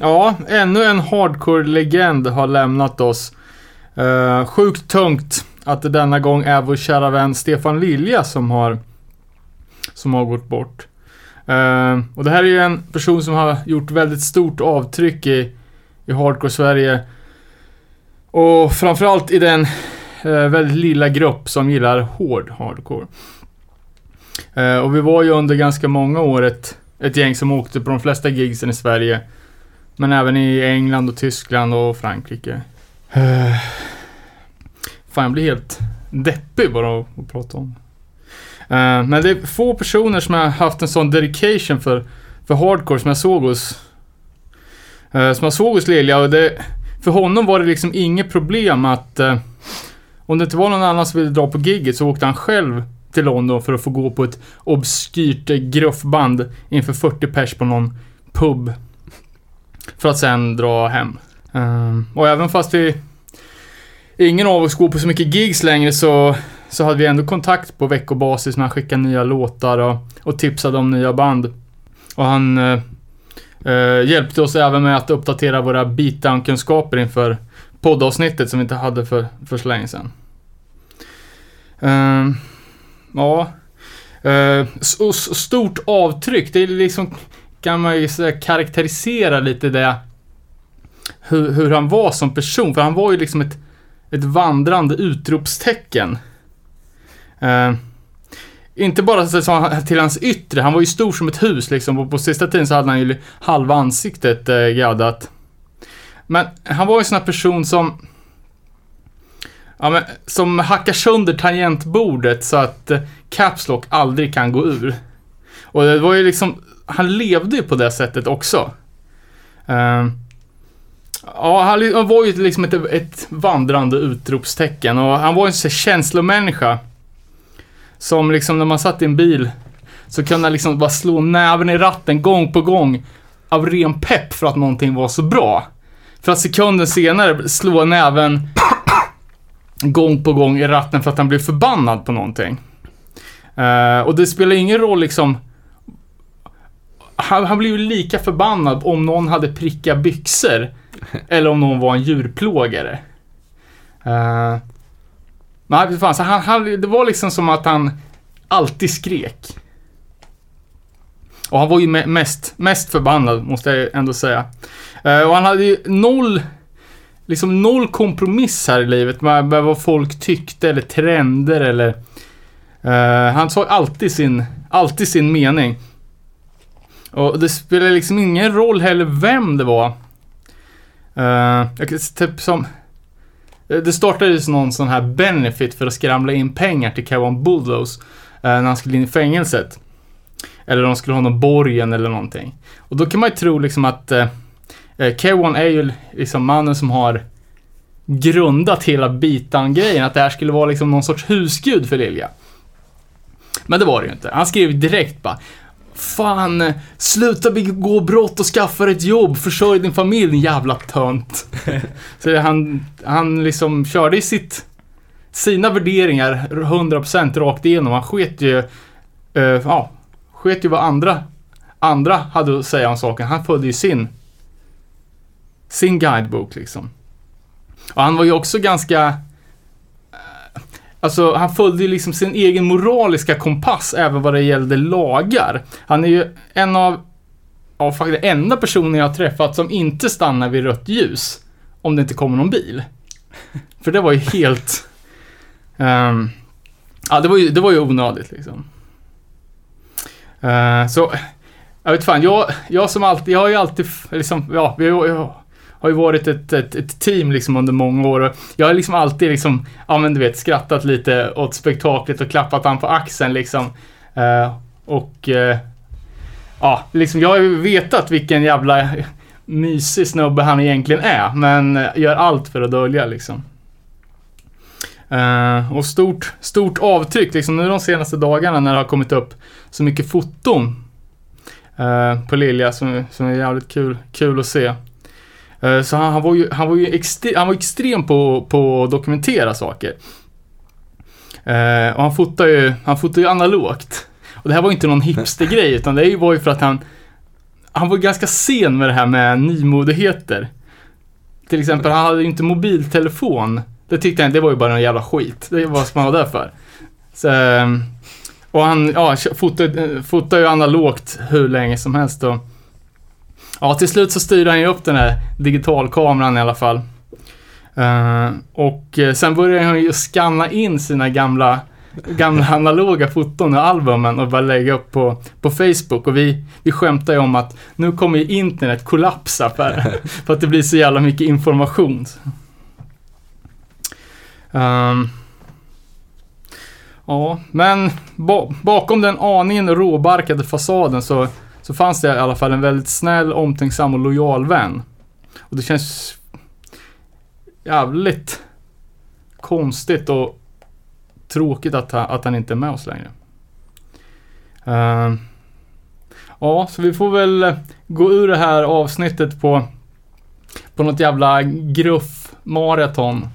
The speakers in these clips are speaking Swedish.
Ja, ännu en hardcore-legend har lämnat oss. Uh, sjukt tungt att det denna gång är vår kära vän Stefan Lilja som har, som har gått bort. Uh, och det här är ju en person som har gjort väldigt stort avtryck i, i hardcore-Sverige. Och framförallt i den uh, väldigt lilla grupp som gillar hård hardcore. och vi var ju under ganska många år ett, ett gäng som åkte på de flesta gigsen i Sverige. Men även i England och Tyskland och Frankrike. Uh, fan, jag blir helt deppig bara att, prata om. Uh, men det är få personer som har haft en sån dedication för, för hardcore som jag såg hos uh, som jag såg hos Lilja och det, för honom var det liksom inget problem att uh, om det inte var någon annan som ville dra på gigget så åkte han själv till London för att få gå på ett obskyrt gruffband inför 40 pers på någon pub för att sen dra hem. Um, och även fast vi ingen av oss går på så mycket gigs längre så, så hade vi ändå kontakt på veckobasis när han skickade nya låtar och, och tipsade om nya band. Och han uh, uh, hjälpte oss även med att uppdatera våra beatdown-kunskaper inför poddavsnittet som vi inte hade för, för så länge sedan. Uh, ja. Uh, stort avtryck. Det är liksom kan man ju karaktärisera lite det, hur, hur, han var som person. För han var ju liksom ett, ett vandrande utropstecken. Uh, inte bara så till hans yttre, han var ju stor som ett hus liksom. Och på sista tiden så hade han ju halva ansiktet uh, gaddat. Men han var ju en sån här person som Ja, men, som hackar sönder tangentbordet så att eh, Caps Lock aldrig kan gå ur. Och det var ju liksom han levde ju på det sättet också. Uh, ja, han var ju liksom ett, ett vandrande utropstecken och han var ju en känslomänniska. Som liksom när man satt i en bil så kunde han liksom bara slå näven i ratten gång på gång av ren pepp för att någonting var så bra. För att sekunden senare slå näven gång på gång i ratten för att han blev förbannad på någonting. Uh, och det spelar ingen roll liksom han, han blev lika förbannad om någon hade prickat byxor. eller om någon var en djurplågare. Eh, uh, men fan, så han, han, det var liksom som att han alltid skrek. Och han var ju mest, mest förbannad, måste jag ändå säga. Uh, och han hade ju noll, liksom noll kompromiss här i livet med, med vad folk tyckte eller trender eller... Uh, han sa alltid sin, alltid sin mening. Och det spelar liksom ingen roll heller vem det var. Uh, typ som... Eh, det startades någon sån här benefit för att skramla in pengar till Kawan Bulldoze uh, när han skulle in i fängelset. Eller de skulle ha någon borgen eller någonting. Och då kan man ju tro liksom att eh, uh, Kawan är ju liksom mannen som har grundat hela bitan-grejen. Att det här skulle vara liksom någon sorts husgud för Lilja. Men det var det ju inte. Han skrev direkt bara Fan, sluta begå brott och skaffa ett jobb, försörj din familj din jävla tönt. Så han, han liksom körde i sitt, sina värderingar 100% rakt igenom. Han sket ju, uh, ja, sket ju vad andra, andra hade att säga om saken. Han följde ju sin, sin guidebok liksom. Och han var ju också ganska Alltså, han följde ju liksom sin egen moraliska kompass även vad det gällde lagar. Han är ju en av, ja faktiskt enda personen jag har träffat som inte stannar vid rött ljus. Om det inte kommer någon bil. För det var ju helt... Um, ja, det var ju, det var ju onödigt liksom. Uh, så, jag vet fan, jag, jag som alltid, jag har ju alltid liksom, ja, vi har, har ju varit ett, ett, ett, team liksom under många år. Jag har liksom alltid liksom, ja men du vet, skrattat lite åt spektaklet och klappat han på axeln liksom. Uh, och uh, ja, liksom jag har ju vetat vilken jävla mysig snubbe han egentligen är, men gör allt för att dölja liksom. Uh, och stort, stort avtryck liksom nu de senaste dagarna när det har kommit upp så mycket foton uh, på Lilja som, som är jävligt kul, kul att se. Eh, så han, han, var ju, han var ju extre, han var extrem på, på att dokumentera saker. Eh, och han fotade ju, han fotade ju analogt. Och det här var ju inte någon hipstergrej, utan det var ju för att han, han var ganska sen med det här med nymodigheter. Till exempel, han hade ju inte mobiltelefon. Det tyckte han, det var ju bara en jävla skit. Det var vad man var där för. Så, ehm, och han, ja, fotade, fotade ju analogt hur länge som helst och Ja, till slut så styrde han ju upp den här digitalkameran i alla fall. Uh, och uh, sen började han ju scanna in sina gamla, gamla analoga foton och albumen och bara lägga upp på, på Facebook. Och vi, vi skämtar ju om att nu kommer ju internet kollapsa för, för att det blir så jävla mycket information. Um, ja, men ba bakom den aningen råbarkade fasaden så så fanns det i alla fall en väldigt snäll, omtänksam och lojal vän. Och det känns jävligt konstigt och tråkigt att, han, att han inte är med oss längre. Uh, ja, så vi får väl eh, gå ur det här avsnittet på, på något jävla gruff maraton.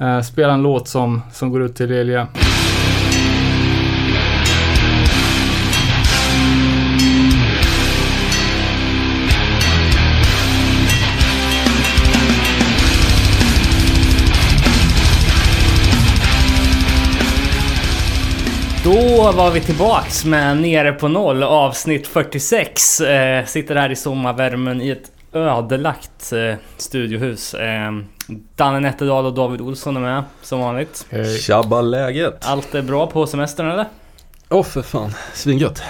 Uh, eh, spela en låt som, som går ut till Lilja. Då var vi tillbaks med Nere på noll avsnitt 46. Eh, sitter här i sommarvärmen i ett ödelagt eh, studiohus. Eh, Danne Nätterdal och David Olsson är med som vanligt. Hej. Tjabba läget? Allt är bra på semestern eller? Åh oh, för fan, svingött.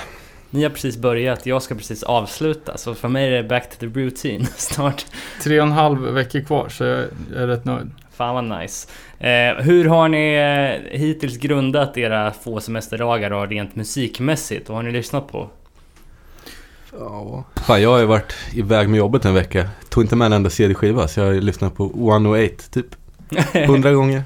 Ni har precis börjat, jag ska precis avsluta. Så för mig är det back to the routine snart. Tre och en halv vecka kvar så jag är rätt nöjd. Fan vad nice. Eh, hur har ni eh, hittills grundat era få semesterdagar rent musikmässigt? Vad har ni lyssnat på? Ja, fan jag har ju varit iväg med jobbet en vecka. Tog inte med en enda CD-skiva så jag har lyssnat på 108 typ. Hundra gånger.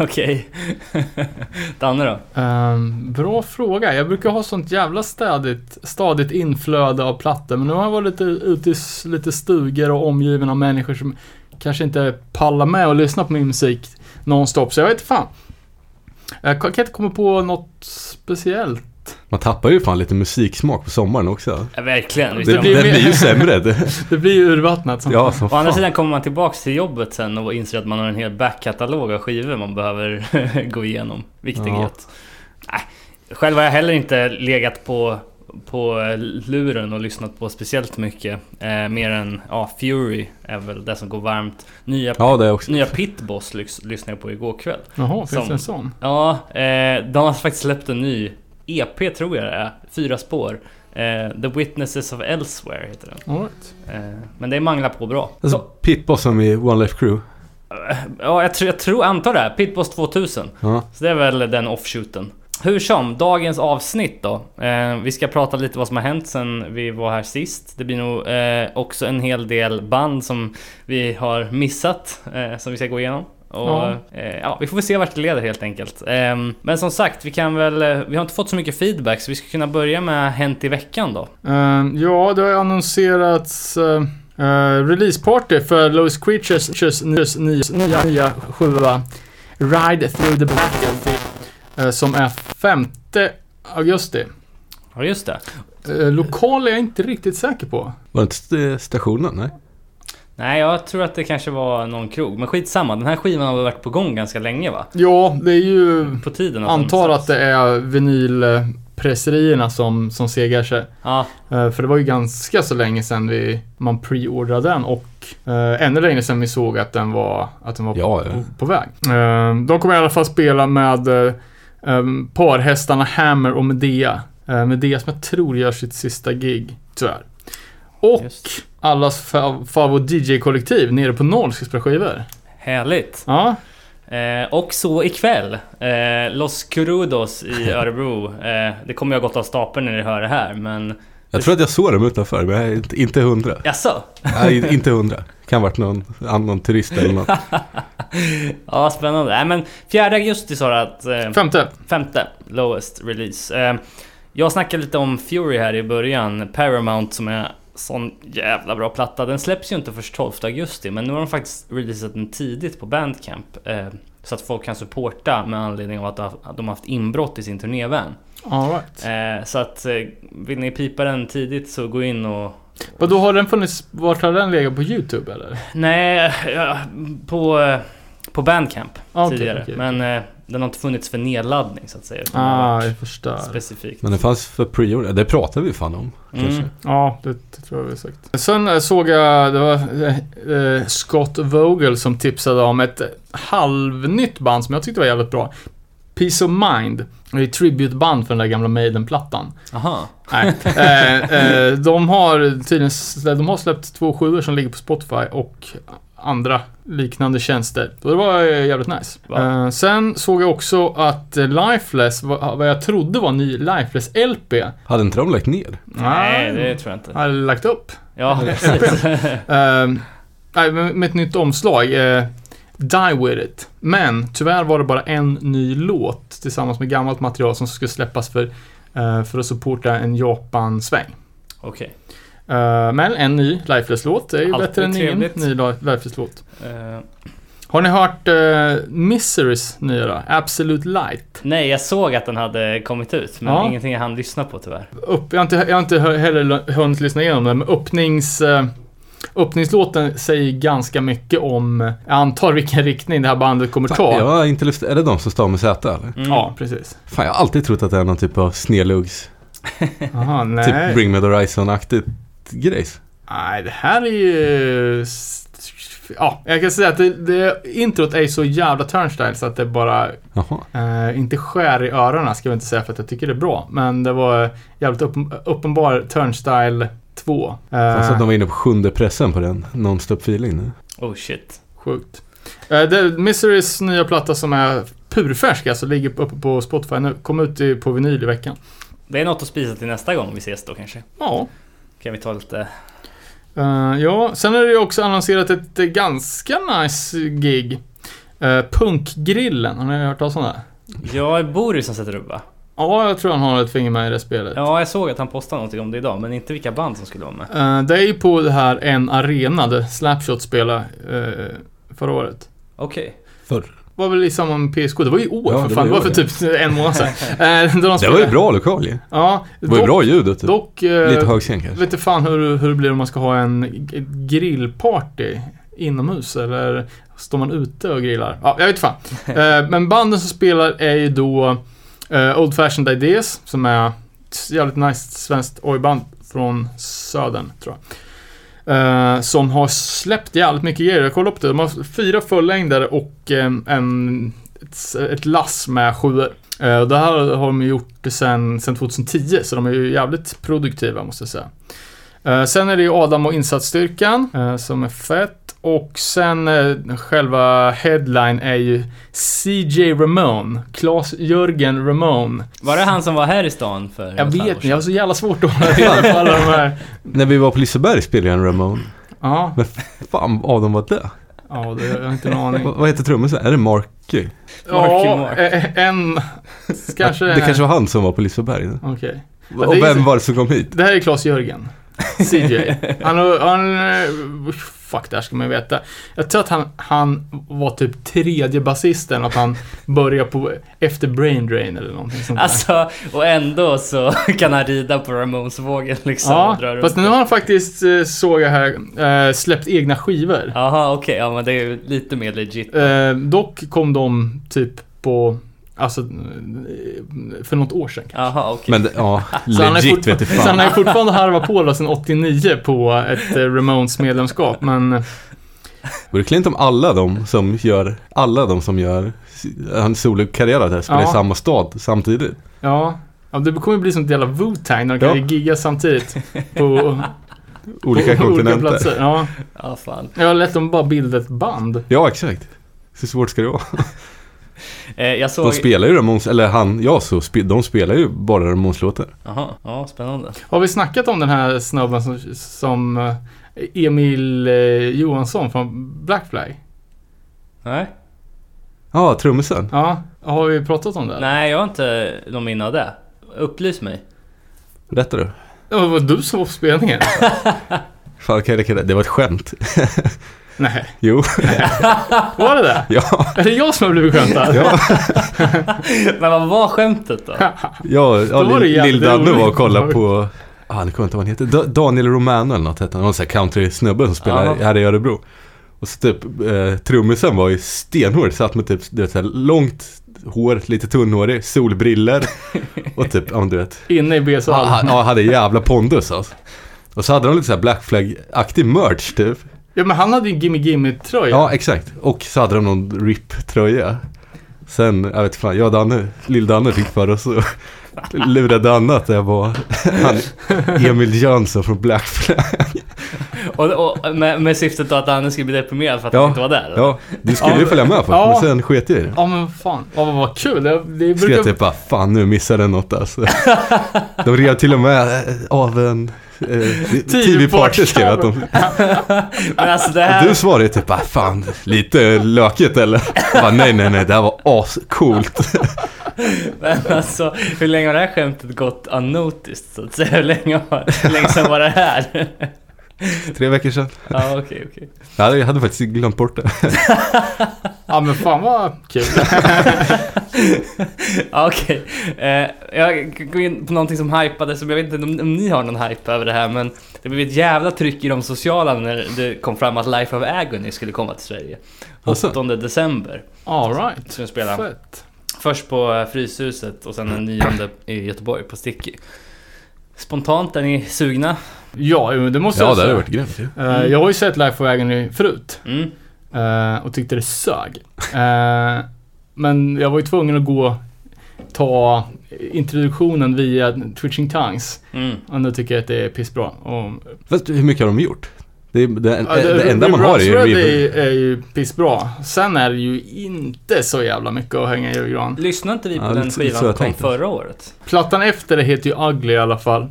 Okej. Danne då? Um, bra fråga. Jag brukar ha sånt jävla stadigt, stadigt inflöde av plattor. Men nu har jag varit lite ute i lite stugor och omgiven av människor som kanske inte pallar med att lyssna på min musik nonstop. Så jag vet fan. Jag kan inte komma på något speciellt. Man tappar ju fan lite musiksmak på sommaren också. Ja, verkligen. Det, det, blir, det blir ju sämre. det blir ju urvattnat som Ja, som Å andra sidan kommer man tillbaks till jobbet sen och inser att man har en hel backkatalog av skivor man behöver gå igenom. Vilket är gött. Nej, själv har jag heller inte legat på på luren och lyssnat på speciellt mycket. Eh, mer än ja, Fury är väl det som går varmt. Nya, ja, det också. nya Pitboss lys lyssnade jag på igår kväll. Jaha, finns det en sån? Ja, eh, de har faktiskt släppt en ny EP tror jag det är. Fyra spår. Eh, The Witnesses of Elsewhere heter den. All right. eh, men det manglar på bra. Alltså Pitboss som i One Life Crew? Eh, ja, jag, tror, jag tror, antar det. Pitboss 2000. Ja. Så det är väl den offshooten. Hur som, dagens avsnitt då. Eh, vi ska prata lite vad som har hänt sen vi var här sist. Det blir nog eh, också en hel del band som vi har missat, eh, som vi ska gå igenom. Och, ja. Eh, ja. vi får väl se vart det leder helt enkelt. Ehm, men som sagt, vi kan väl... Eh, vi har inte fått så mycket feedback så vi ska kunna börja med Hänt i veckan då. Ehm, ja, det har annonserats uh, releaseparty för Lois Creatures nya, nya, nya sjua Ride Through the Eh, som är 5 augusti. Ja, just det. Eh, lokal är jag inte riktigt säker på. Var det inte stationen? Nej. Nej, jag tror att det kanske var någon krog. Men skitsamma, den här skivan har varit på gång ganska länge va? Ja, det är ju... På tiden att Antar att det är vinylpresserierna som, som segar sig. Ja. Uh, för det var ju ganska så länge sedan vi, man preordrade den och uh, ännu längre sedan vi såg att den var, att den var ja, på, ja. på, på, väg. Uh, de kommer i alla fall spela med um, parhästarna Hammer och Medea. Uh, Medea som jag tror gör sitt sista gig, tyvärr. Och Just. allas favorit DJ-kollektiv nere på noll ska spela skivor. Härligt. Ja. Eh, och så ikväll, eh, Los Curudos i Örebro. Eh, det kommer jag gått av stapeln när ni hör det här, men... Jag tror att jag såg dem utanför, men jag är inte hundra. Jaså? Nej, inte hundra. Kan ha varit någon annan turist eller något. ja, spännande. Nej, men 4 augusti sa du att... Eh, femte. Femte, lowest release. Eh, jag snackade lite om Fury här i början. Paramount som är sån jävla bra platta. Den släpps ju inte först 12 augusti, men nu har de faktiskt releasat den tidigt på Bandcamp. Eh, så att folk kan supporta med anledning av att de har haft inbrott i sin turnévan. All right. eh, så att eh, vill ni pipa den tidigt så gå in och Vad då har den funnits, vart har den legat på YouTube eller? Nej, på, eh, på Bandcamp Ah, okej, tidigare. okej. Men den har inte funnits för nedladdning så att säga. den Ah, jag förstår. Specifikt. Men det fanns för pre-order. Det pratade vi fan om. Kanske. Mm. Ja, det, det tror jag vi har sagt. Sen eh, såg jag, det var eh, eh, Scott Vogel som tipsade om ett halvnytt band som jag tyckte var jävligt bra. Peace of Mind. Det är ett tributeband för den där gamla Maiden-plattan. Aha. Nej. eh, eh, de har tydligen de har släppt två sjuor som ligger på Spotify och andra liknande tjänster. Så det var eh, jävligt nice. Va? Eh, sen såg jag också att eh, Lifeless, vad, jag trodde var ny Lifeless-LP. Hade inte de lagt ner? Nej, det tror jag inte. Hade lagt upp. Ja, precis. Ehm, nej, med, med ett nytt omslag. Die With It. Men tyvärr var det bara en ny låt tillsammans med gammalt material som skulle släppas för, för att supporta en Japan-sväng. Okej. Eh, men en ny Lifeless-låt är ju Alltid bättre än trevligt. ingen ny Li- Lifeless-låt. Eh, Har ni hört uh, Miserys nya då? Absolute Light? nej, jag såg att den hade kommit ut, men Ja. ingenting jag hann lyssna på tyvärr. Upp, jag, har inte, jag har inte heller hunnit lyssna igenom den, men öppnings... eh, Öppningslåten säger ganska mycket om, eh, jag antar vilken riktning det här bandet kommer ta. Jag har inte lust... Är det de som stavar med Z eller? Mm. Ja, precis. Fan, jag har alltid trott att det är någon typ av snedluggs... Aha, nej. Typ Bring Me The Horizon-aktigt grejs. Nej, det här är ju... Ja, jag kan säga att det, det, introt är så jävla turnstyle så att det bara eh, inte skär i öronen ska jag inte säga för att jag tycker det är bra. Men det var jävligt uppen, uppenbar turnstyle 2. Fan, så att Eh, de var inne på sjunde pressen på den non-stop feeling nu. Oh shit. sjukt. Eh, det, Miserys nya platta som är purfärsk alltså, ligger uppe på Spotify nu. Kom ut på vinyl i veckan. Det är något att spisa till nästa gång vi ses då kanske. Ja. Kan vi ta lite... Eh, ja, sen är det ju också annonserat ett ganska nice gig. Uh, Punkgrillen, har ni hört talas om det? Ja, Boris som sätter upp va? Ja, jag tror han har ett finger med i det spelet. Ja, jag såg att han postade någonting om det idag, men inte vilka band som skulle vara med. Eh, det är ju på det här En Arena, där Slapshot spelade uh, förra året. Okej. Förr. Var väl i samband med PSK, det var ju i år Ja, för det fan. Det var för typ en månad sedan. Eh, de Det var ju bra lokal ju. Ja, Det var ju dock, bra ljudet. dock eh, Lite hög scen kanske. vet fan hur, hur det blir om man ska ha en grillparty inomhus eller står man ute och grillar? Ja, jag vet fan. Eh, men banden som spelar är ju då eh, Old Fashioned Ideas som är ett jävligt nice svenskt ojband från södern tror jag. Uh, som har släppt jävligt mycket grejer. Jag kollade upp det. De har fyra fullängdare och um, en, ett, ett lass med sjuor. Uh, det här har de gjort sedan sen 2010, så de är ju jävligt produktiva måste jag säga. Eh, sen är det ju Adam och insatsstyrkan eh, som är fett. Och sen eh, själva headline är ju CJ Ramone. Claes Jörgen Ramone. Var det han som var här i stan för Jag vet inte, jag har så jävla svårt att hålla reda på alla de här. När vi var på Liseberg spelade jag en Ramone. Ja, Fan av dem var det? ja det jag har inte en aning. Vad vad heter trummisen? Är det Marky? Marky Ja, Mark. eh, en... Kanske... Det kanske var han som var på Liseberg. Okej. Och det är vem var det som kom hit? Det här är Claes Jörgen. CJ. Han, han... eh, Fuck, det här ska man ju veta. Jag tror att han, han var typ tredje basisten, att han började på efter Brain Drain eller någonting sånt där. Alltså, och ändå så kan han rida på Ramones-vågen liksom Ja, fast nu har han faktiskt, eh, såg jag här, eh, släppt egna skivor. Jaha, okej. Ja, men det är ju lite mer legit. Eh, dock kom de typ på, alltså, för något år sedan kanske. Jaha, okej. Men ja, Så han, är legit vet fortfar- du så han fan. har ju fortfarande harvat på då sedan 89 på ett eh, Ramones medlemskap, men Vore det klint om alla de som gör, alla de som gör hans solokarriär där spelar Ja. i samma stad samtidigt. ja. Ja, det kommer bli som ett jävla Wu-Tang när de kan Ja. gigga samtidigt på Olika på kontinenter. platser. Ja. Ja, fan. Jag har lätt om bara bilda ett band. Ja, exakt. Så svårt ska det vara. Eh, jag såg... De spelar ju Ramones, eller han, ja så, de spelar ju bara Ramones-låtar. Jaha, ja, spännande. Har vi snackat om den här snubben som, som eh, Emil eh, Johansson från Black Flag? Nej? Ja, trummisen. Ja, har vi pratat om det? Nej, jag har inte någon minne av det. Upplys mig. Berätta du. Det var du som var på spelningen? Fan, jag det? Det var ett skämt. Nej, Jo, var det det? ja, Är det jag som har blivit skämtad? ja, Men vad var skämtet då? ja, ja Då var det Lill- jävligt Lill-Danne var och kollade på ah, nu kommer jag inte ihåg vad han heter. Da- Daniel Romano eller något hette han. Någon sån här country-snubbe som spelar Ja. här i Örebro. Och så typ, eh, trummisen var ju stenhård. Satt med typ, du vet, så här, långt hår, lite tunnhårig, solbriller och typ, ja men du vet. Inne i Ja, B-salen. han ja, hade jävla pondus alltså. Och så hade de lite så här Black Flag-aktig merch typ. Ja men han hade ju Gimme Gimme-tröja. Ja, exakt. Och så hade de någon RIP-tröja. Sen, jag vet fan, jag och Danne, lill-Danne fick för oss och lurade Danne att jag var han, Emil Jönsson från Black Flag. Och, och med, med syftet då att Danne skulle bli deprimerad för att Ja, han inte var där? Ja, du skulle Ja, ju följa med först, ja. men sen sket jag i det. Ja men fan, ja, vad, vad kul. Det, det Skrev brukar... typ bara, fan nu missade jag något alltså. De rev till och med av en TV-party skrev jag att de... Men alltså det här... du svarade ju typ bara, fan lite lökigt eller? Jag bara, nej nej nej, det här var ascoolt. Men alltså, hur länge har det här skämtet gått unnoticed så att säga? Hur länge, har, hur länge sedan var det här? Tre veckor sedan. Ja, okej, okej. Jag hade, jag hade faktiskt glömt bort det. Ja men fan vad kul. Ja, okej. Eh, jag går in på någonting som hypade, som jag vet inte om, om ni har någon hype över det här, men det blev ett jävla tryck i de sociala när det kom fram att Life of Agony skulle komma till Sverige. 8 Alltså? december. Alright. Fett. Först på eh, Fryshuset och sen den nionde i Göteborg på Sticky. Spontant, är ni sugna? Ja, det måste Ja, jag det hade säga. varit grymt ju. Eh, Jag har ju sett Life of Agony förut. Mm. och tyckte det sög. Men jag var ju tvungen att gå ta introduktionen via Twitching Tongues. Mm. Och nu tycker jag att det är pissbra. Och, Fast hur mycket har de gjort? Det, är- det, Ja, det, enda man har är ju Reaver. är, är ju pissbra. Sen är det ju inte så jävla mycket att hänga i julgran. Lyssnade inte vi på Ja, den skivan som kom förra året? Plattan efter det heter ju Ugly i alla fall.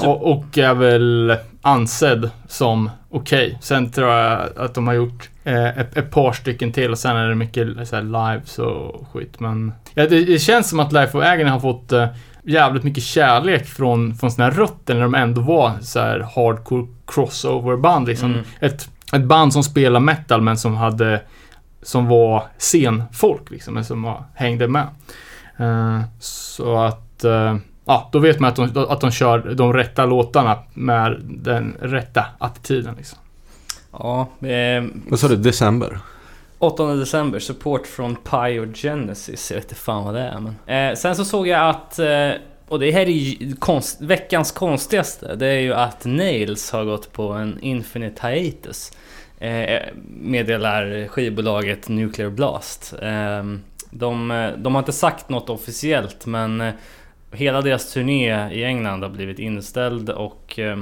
Så- och, och är väl ansedd som okej. Sen tror jag att de har gjort eh, ett, ett par stycken till och sen är det mycket så här, lives och skit. Men ja, det, det känns som att Life of Agony har fått eh, jävligt mycket kärlek från, från sina rötter när de ändå var så här hardcore crossover-band. Liksom. Mm. Ett, ett band som spelar metal men som hade som var scenfolk liksom, som var, hängde med. Eh, så att, eh, ja, då vet man att de, att de kör de rätta låtarna med den rätta attityden liksom. Ja, eh, Vad sa du? December? 8 december, support från Pyogenesis. Jag vet inte fan vad det är men. Eh, sen så såg jag att, eh, och det här är ju konst, veckans konstigaste. Det är ju att Nails har gått på en Infinite Hiatus. Eh, meddelar skivbolaget Nuclear Blast. Eh, de, eh, de har inte sagt något officiellt men eh, hela deras turné i England har blivit inställd och eh, eh,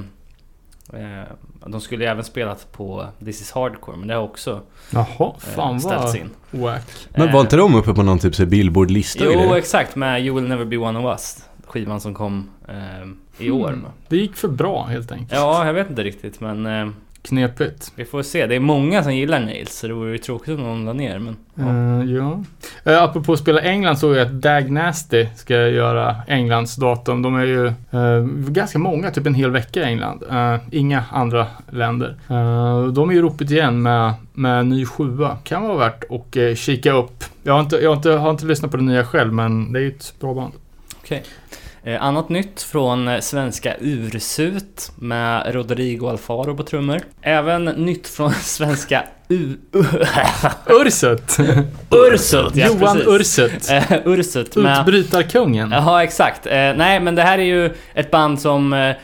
de skulle ju även spelat på This is Hardcore men det har också Jaha, eh, fan ställts in. wack. Men var inte de uppe på någon typ Billboard-lista Jo, exakt. Med You Will Never Be One of Us. Skivan som kom eh, i år. Mm. Det gick för bra helt enkelt. Ja, jag vet inte riktigt men eh, Knepigt. vi får se. Det är många som gillar Nails så det vore ju tråkigt om någon la ner. Men, ja. Eh, ja. Uh, apropå att spela England såg jag att Dag Nasty ska göra Englands datum. De är ju eh, ganska många, typ en hel vecka i England. Eh, inga andra länder. De är ju ropet igen med, med ny sjua. Kan vara värt att uh, kika upp. Jag, har inte, jag har, inte, har inte lyssnat på det nya själv, men det är ju ett bra band. Eh, annat nytt från eh, svenska Ursut med Rodrigo Alfaro på trummor. Även nytt från svenska U... Ursut! Ursut! Ja, Johan. Ursut. Eh, Ursut med... Utbrytarkungen. Jaha, exakt. Eh, nej, men det här är ju ett band som eh,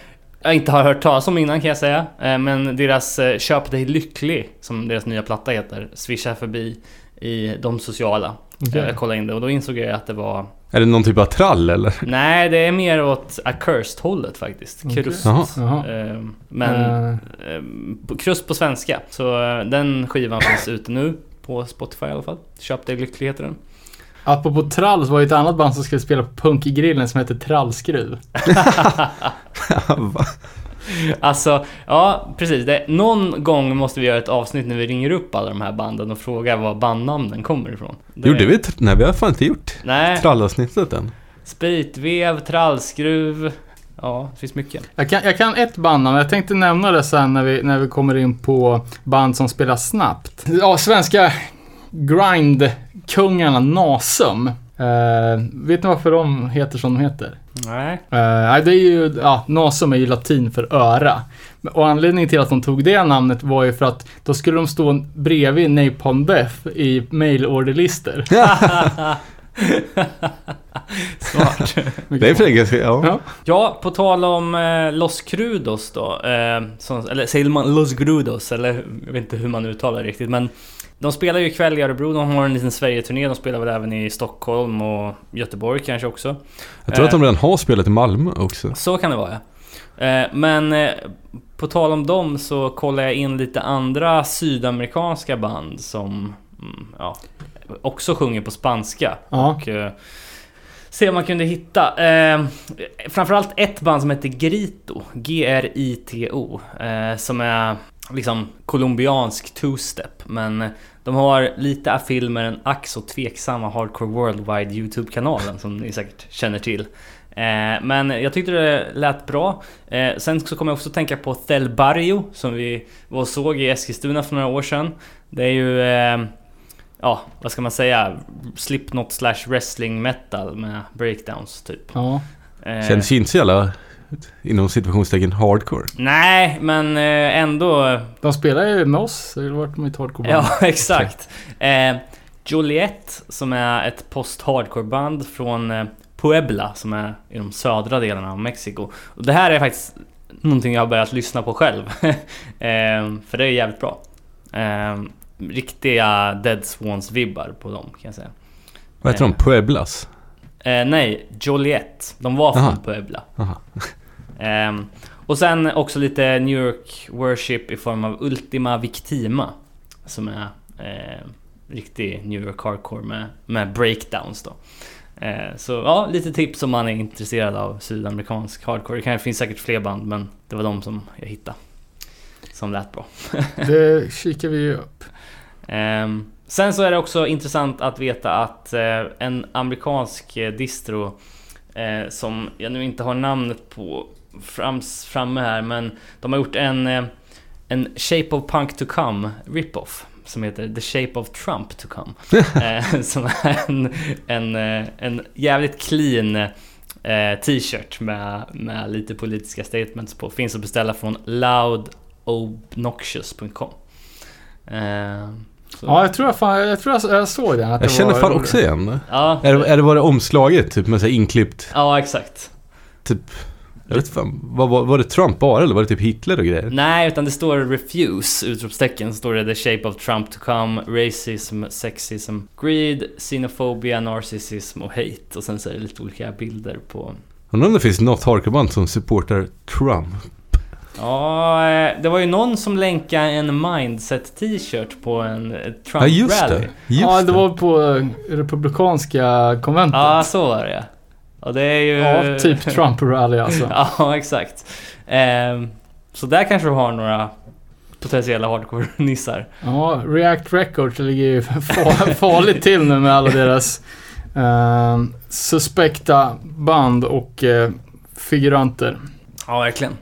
jag inte har hört talas om innan kan jag säga. Eh, men deras eh, Köp dig lycklig, som deras nya platta heter, swishar förbi i de sociala. Okej. Jag kollade in det och då insåg jag att det var... Är det någon typ av trall eller? Nej, det är mer åt Accursed-hållet faktiskt. Krust. Jaha. Jaha. Eh, men på- krust på svenska. Så eh, den skivan finns ute nu. På Spotify i alla fall. Köp dig lycklig heter den. apropå trall så var det ett annat band som skulle spela på Punkigrillen som heter Trallskruv. Alltså, ja precis. Det, någon gång måste vi göra ett avsnitt när vi ringer upp alla de här banden och frågar var bandnamnen kommer ifrån. Det- Gjorde vi? Nej, vi har fan inte gjort Nej, trallavsnittet än. spritvev, trallskruv. Ja, det finns mycket. Jag kan, jag kan ett bandnamn, jag tänkte nämna det sen när vi, när vi kommer in på band som spelar snabbt. Ja, svenska grindkungarna Nasum. Eh, vet ni varför de heter som de heter? Nej. Nej, det är ju, ja, Nasum är ju latin för öra. Och anledningen till att de tog det namnet var ju för att då skulle de stå bredvid Napalm Death i mailorderlistor. Smart. Det är ganska, ja. Ja. Ja, på tal om eh, Los Crudos då. Eh, som, eller säger man Los Grudos? Eller jag vet inte hur man uttalar det riktigt. Men de spelar ju ikväll i Örebro. De har en liten Sverige-turné. De spelar väl även i Stockholm och Göteborg kanske också. Jag tror att de redan har spelat i Malmö också. Så kan det vara ja. Eh, men eh, på tal om dem så kollar jag in lite andra sydamerikanska band som ja, också sjunger på spanska. Ja. Och eh, se om man kunde hitta. Eh, framförallt ett band som heter Grito. G-R-I-T-O. Eh, som är liksom colombiansk two-step. Men de har lite affil med den ack så tveksamma Hardcore Worldwide YouTube-kanalen som ni säkert känner till. Eh, men jag tyckte det lät bra. Eh, sen så kommer jag också tänka på Thel Barrio som vi var och såg i Eskilstuna för några år sedan. Det är ju... Eh, ja, vad ska man säga? Slipknot slash wrestling metal med breakdowns typ. ja. Eh, Känns inte så jävla, inom situationstecken, hardcore. Nej, men eh, ändå... De spelar ju med oss, eller vart ett hardcore Ja, exakt. Eh, Joliet, som är ett post-hardcore-band från eh, Puebla, som är i de södra delarna av Mexiko. Och det här är faktiskt någonting jag har börjat lyssna på själv. eh, för det är jävligt bra. Eh, riktiga Dead Swans-vibbar på dem, kan jag säga. Vad heter de? Pueblas? Eh, nej, Joliet. De var från Aha. Puebla. Aha. Ehm, och sen också lite New York Worship i form av Ultima Victima. Som är eh, riktig New York Hardcore med, med breakdowns då. Eh, så ja, lite tips om man är intresserad av sydamerikansk hardcore. Det kan, finns säkert fler band men det var de som jag hittade. Som lät bra. Det kikar vi ju upp. Ehm, sen så är det också intressant att veta att eh, en amerikansk eh, distro eh, som jag nu inte har namnet på frams, framme här men de har gjort en, en Shape of Punk to Come rip-off som heter The Shape of Trump to Come. som är en, en, en jävligt clean t-shirt med, med lite politiska statements på. Finns att beställa från loudobnoxious.com. Så- Ja, jag tror jag, fan, jag, tror jag, jag såg den. Att Jag det känner var fan också igen. Ja, Är det, är det bara omslaget, typ med så här inklippt, ja exakt. typ... Jag vet fan, vad, var, var det Trump bara eller var det typ Hitler och grejer? Nej, utan det står 'refuse' utropstecken. Så står det 'the shape of Trump to come' Racism, sexism, greed, xenophobia, narcissism och hate. Och sen så är det lite olika bilder på... Undrar om det finns något hardcoreband som supportar Trump? Ja, eh, det var ju någon som länkade en mindset t-shirt på en eh, Ja, just Trump-rally. det. Just ja, det var på eh, republikanska konventet. Ja, så var det ja. Och det är ju... Ja, typ Trump-rally alltså. ja, exakt. Ehm, så där kanske du har några potentiella hardcore-nissar. Ja, React Records ligger ju fa- farligt till nu med alla deras eh, suspekta band och figuranter. Ja, verkligen.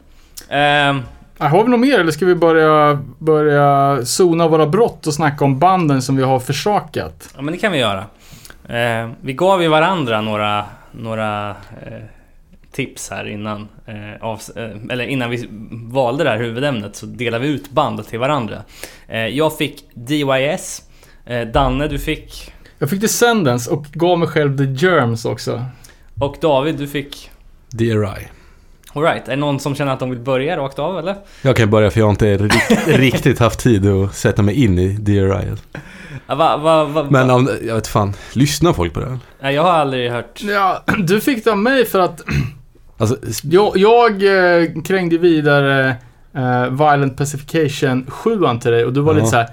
Ehm, Har vi något mer eller ska vi börja, börja zona våra brott och snacka om banden som vi har försakat? Ja men det kan vi göra. Eh, vi gav ju varandra några, några eh, tips här innan. Eh, av, eh, eller innan vi valde det här huvudämnet så delade vi ut band till varandra. Eh, jag fick DYS. Eh, Danne du fick... Jag fick Descendants och gav mig själv The Germs också. Och David du fick... DRI. Alright, är det någon som känner att de vill börja rakt av eller? Jag kan börja för jag har inte rikt, riktigt haft tid att sätta mig in i DRI. Ja, va, va, va, Men om, jag vet fan, lyssnar folk på det? Nej, jag har aldrig hört... Ja, du fick det av mig för att Alltså, jag, jag eh, krängde vidare eh, Violent Pacification 7 till dig och du var Ja. lite så här.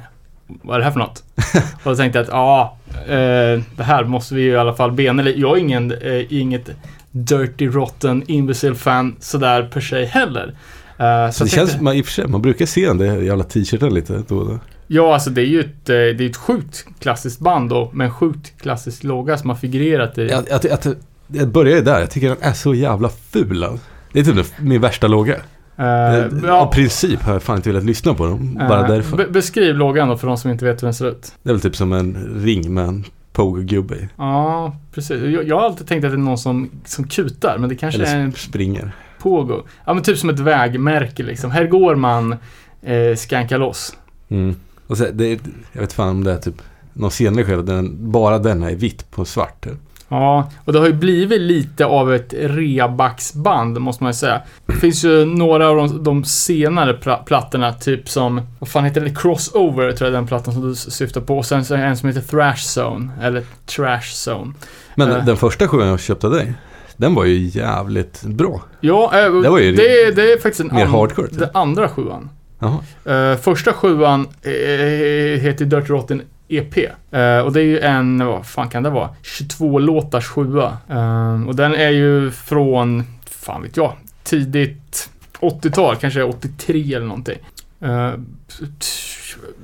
Vad är det här för något? och då tänkte jag att ja, eh, det här måste vi ju i alla fall bena. Jag är ingen, eh, inget Dirty Rotten Imbecile fan sådär per se heller. Eh, så det tänkte- känns, man, i och för sig, man brukar se den där jävla t-shirten lite då och då. Ja, alltså det är ju ett, eh, det är ett sjukt klassiskt band då, med en sjukt klassisk logga som har figurerat i. Jag, jag, jag, jag börjar ju där, jag tycker den är så jävla ful. Det är typ min värsta logga. Eh, Av ja, princip har jag fan inte velat lyssna på dem, bara eh, därför. be- beskriv loggan då för de som inte vet hur den ser ut. Det är väl typ som en ring med en pogo-gubbe. Ja, precis. Jag, jag har alltid tänkt att det är någon som, som kutar, men det kanske är Eller en sp- springer. pogo. Ja, men typ som ett vägmärke liksom. Här går man eh, skanka loss. Mm. Och så, det, är- jag vet fan om det är typ någon senare skede, den, bara den är vitt på svart. Ja, och det har ju blivit lite av ett rebacksband måste man ju säga. Det finns ju några av de, de senare plattorna, typ som, vad fan heter det? Crossover tror jag den plattan som du syftar på. Och sen så en som heter Thrash Zone, eller Trash Zone. Men Eh. den första sjuan jag köpte av dig, den var ju jävligt bra. Ja, eh, Det var ju det, det är faktiskt en mer an- hardcore, typ. Den andra sjuan. Jaha. Eh, första sjuan heter Dirty Rotten EP. Uh, eh, och det är ju en, vad fan kan det vara? 22 låtars sjua. Uh, och den är ju från, fan vet jag, tidigt 80-tal, kanske 83 eller någonting. Eh, uh,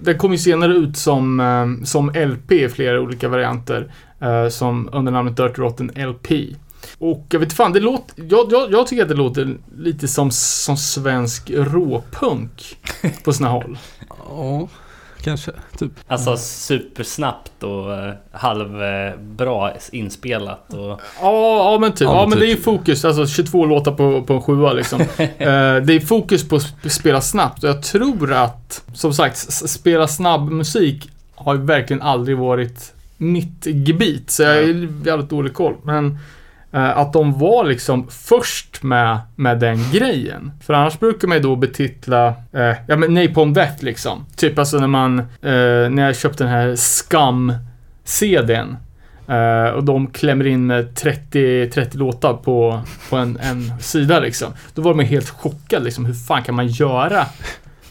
den kom ju senare ut som, ehm, som LP i flera olika varianter. Eh, som under namnet Dirty Rotten LP. Och jag vet fan, det låter... Jag, jag, jag tycker att det låter lite som, som svensk råpunk på sina håll. Ja, kanske. Typ. Alltså supersnabbt och eh, halvbra inspelat och... Ja, ja men typ. Ja, Ja, men det är ju typ. fokus. Alltså 22 låtar på, på en sjua liksom. Eh, det är fokus på att sp- spela snabbt och jag tror att, som sagt, spela snabb musik har ju verkligen aldrig varit mitt gebit. Så jag är jävligt dålig koll. Men eh, att de var liksom först med, med den grejen. För annars brukar man ju då betitla, eh, ja men Napalm Death liksom. Typ alltså när man, eh, när jag köpte den här Scum-CDn. Eh, och de klämmer in med 30, 30 låtar på, på en, en sida liksom. Då var man helt chockad liksom. Hur fan kan man göra?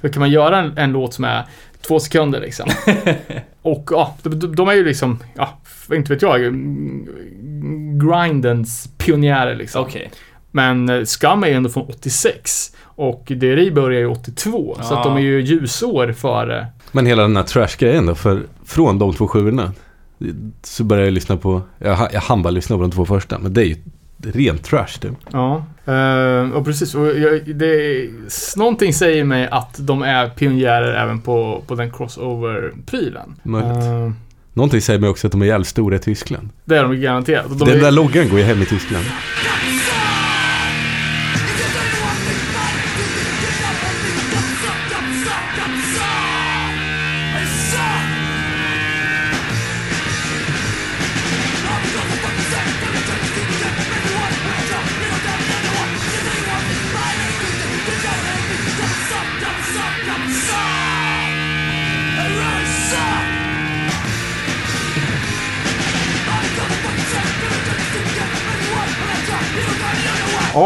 Hur kan man göra en, en låt som är två sekunder liksom? och ja, de, de- är ju liksom, ja, inte vet jag, grindens pionjärer liksom. Okej. Men eh, Scum är ju ändå från 86. Och DRI börjar ju 82. Så att Ja. de är ju ljusår före. Men hela den här trash-grejen då, för från de två sjuorna så började jag lyssna på, jag, jag hann bara lyssna på de två första, men det är ju rent trash typ. Ja, eh, och precis. Och jag, det, någonting säger mig att de är pionjärer även på, på den crossover-prylen. Möjligt. Någonting säger mig också att de är jävligt stora i Tyskland. det är de garanterat. De den är, där loggan går ju hem i Tyskland.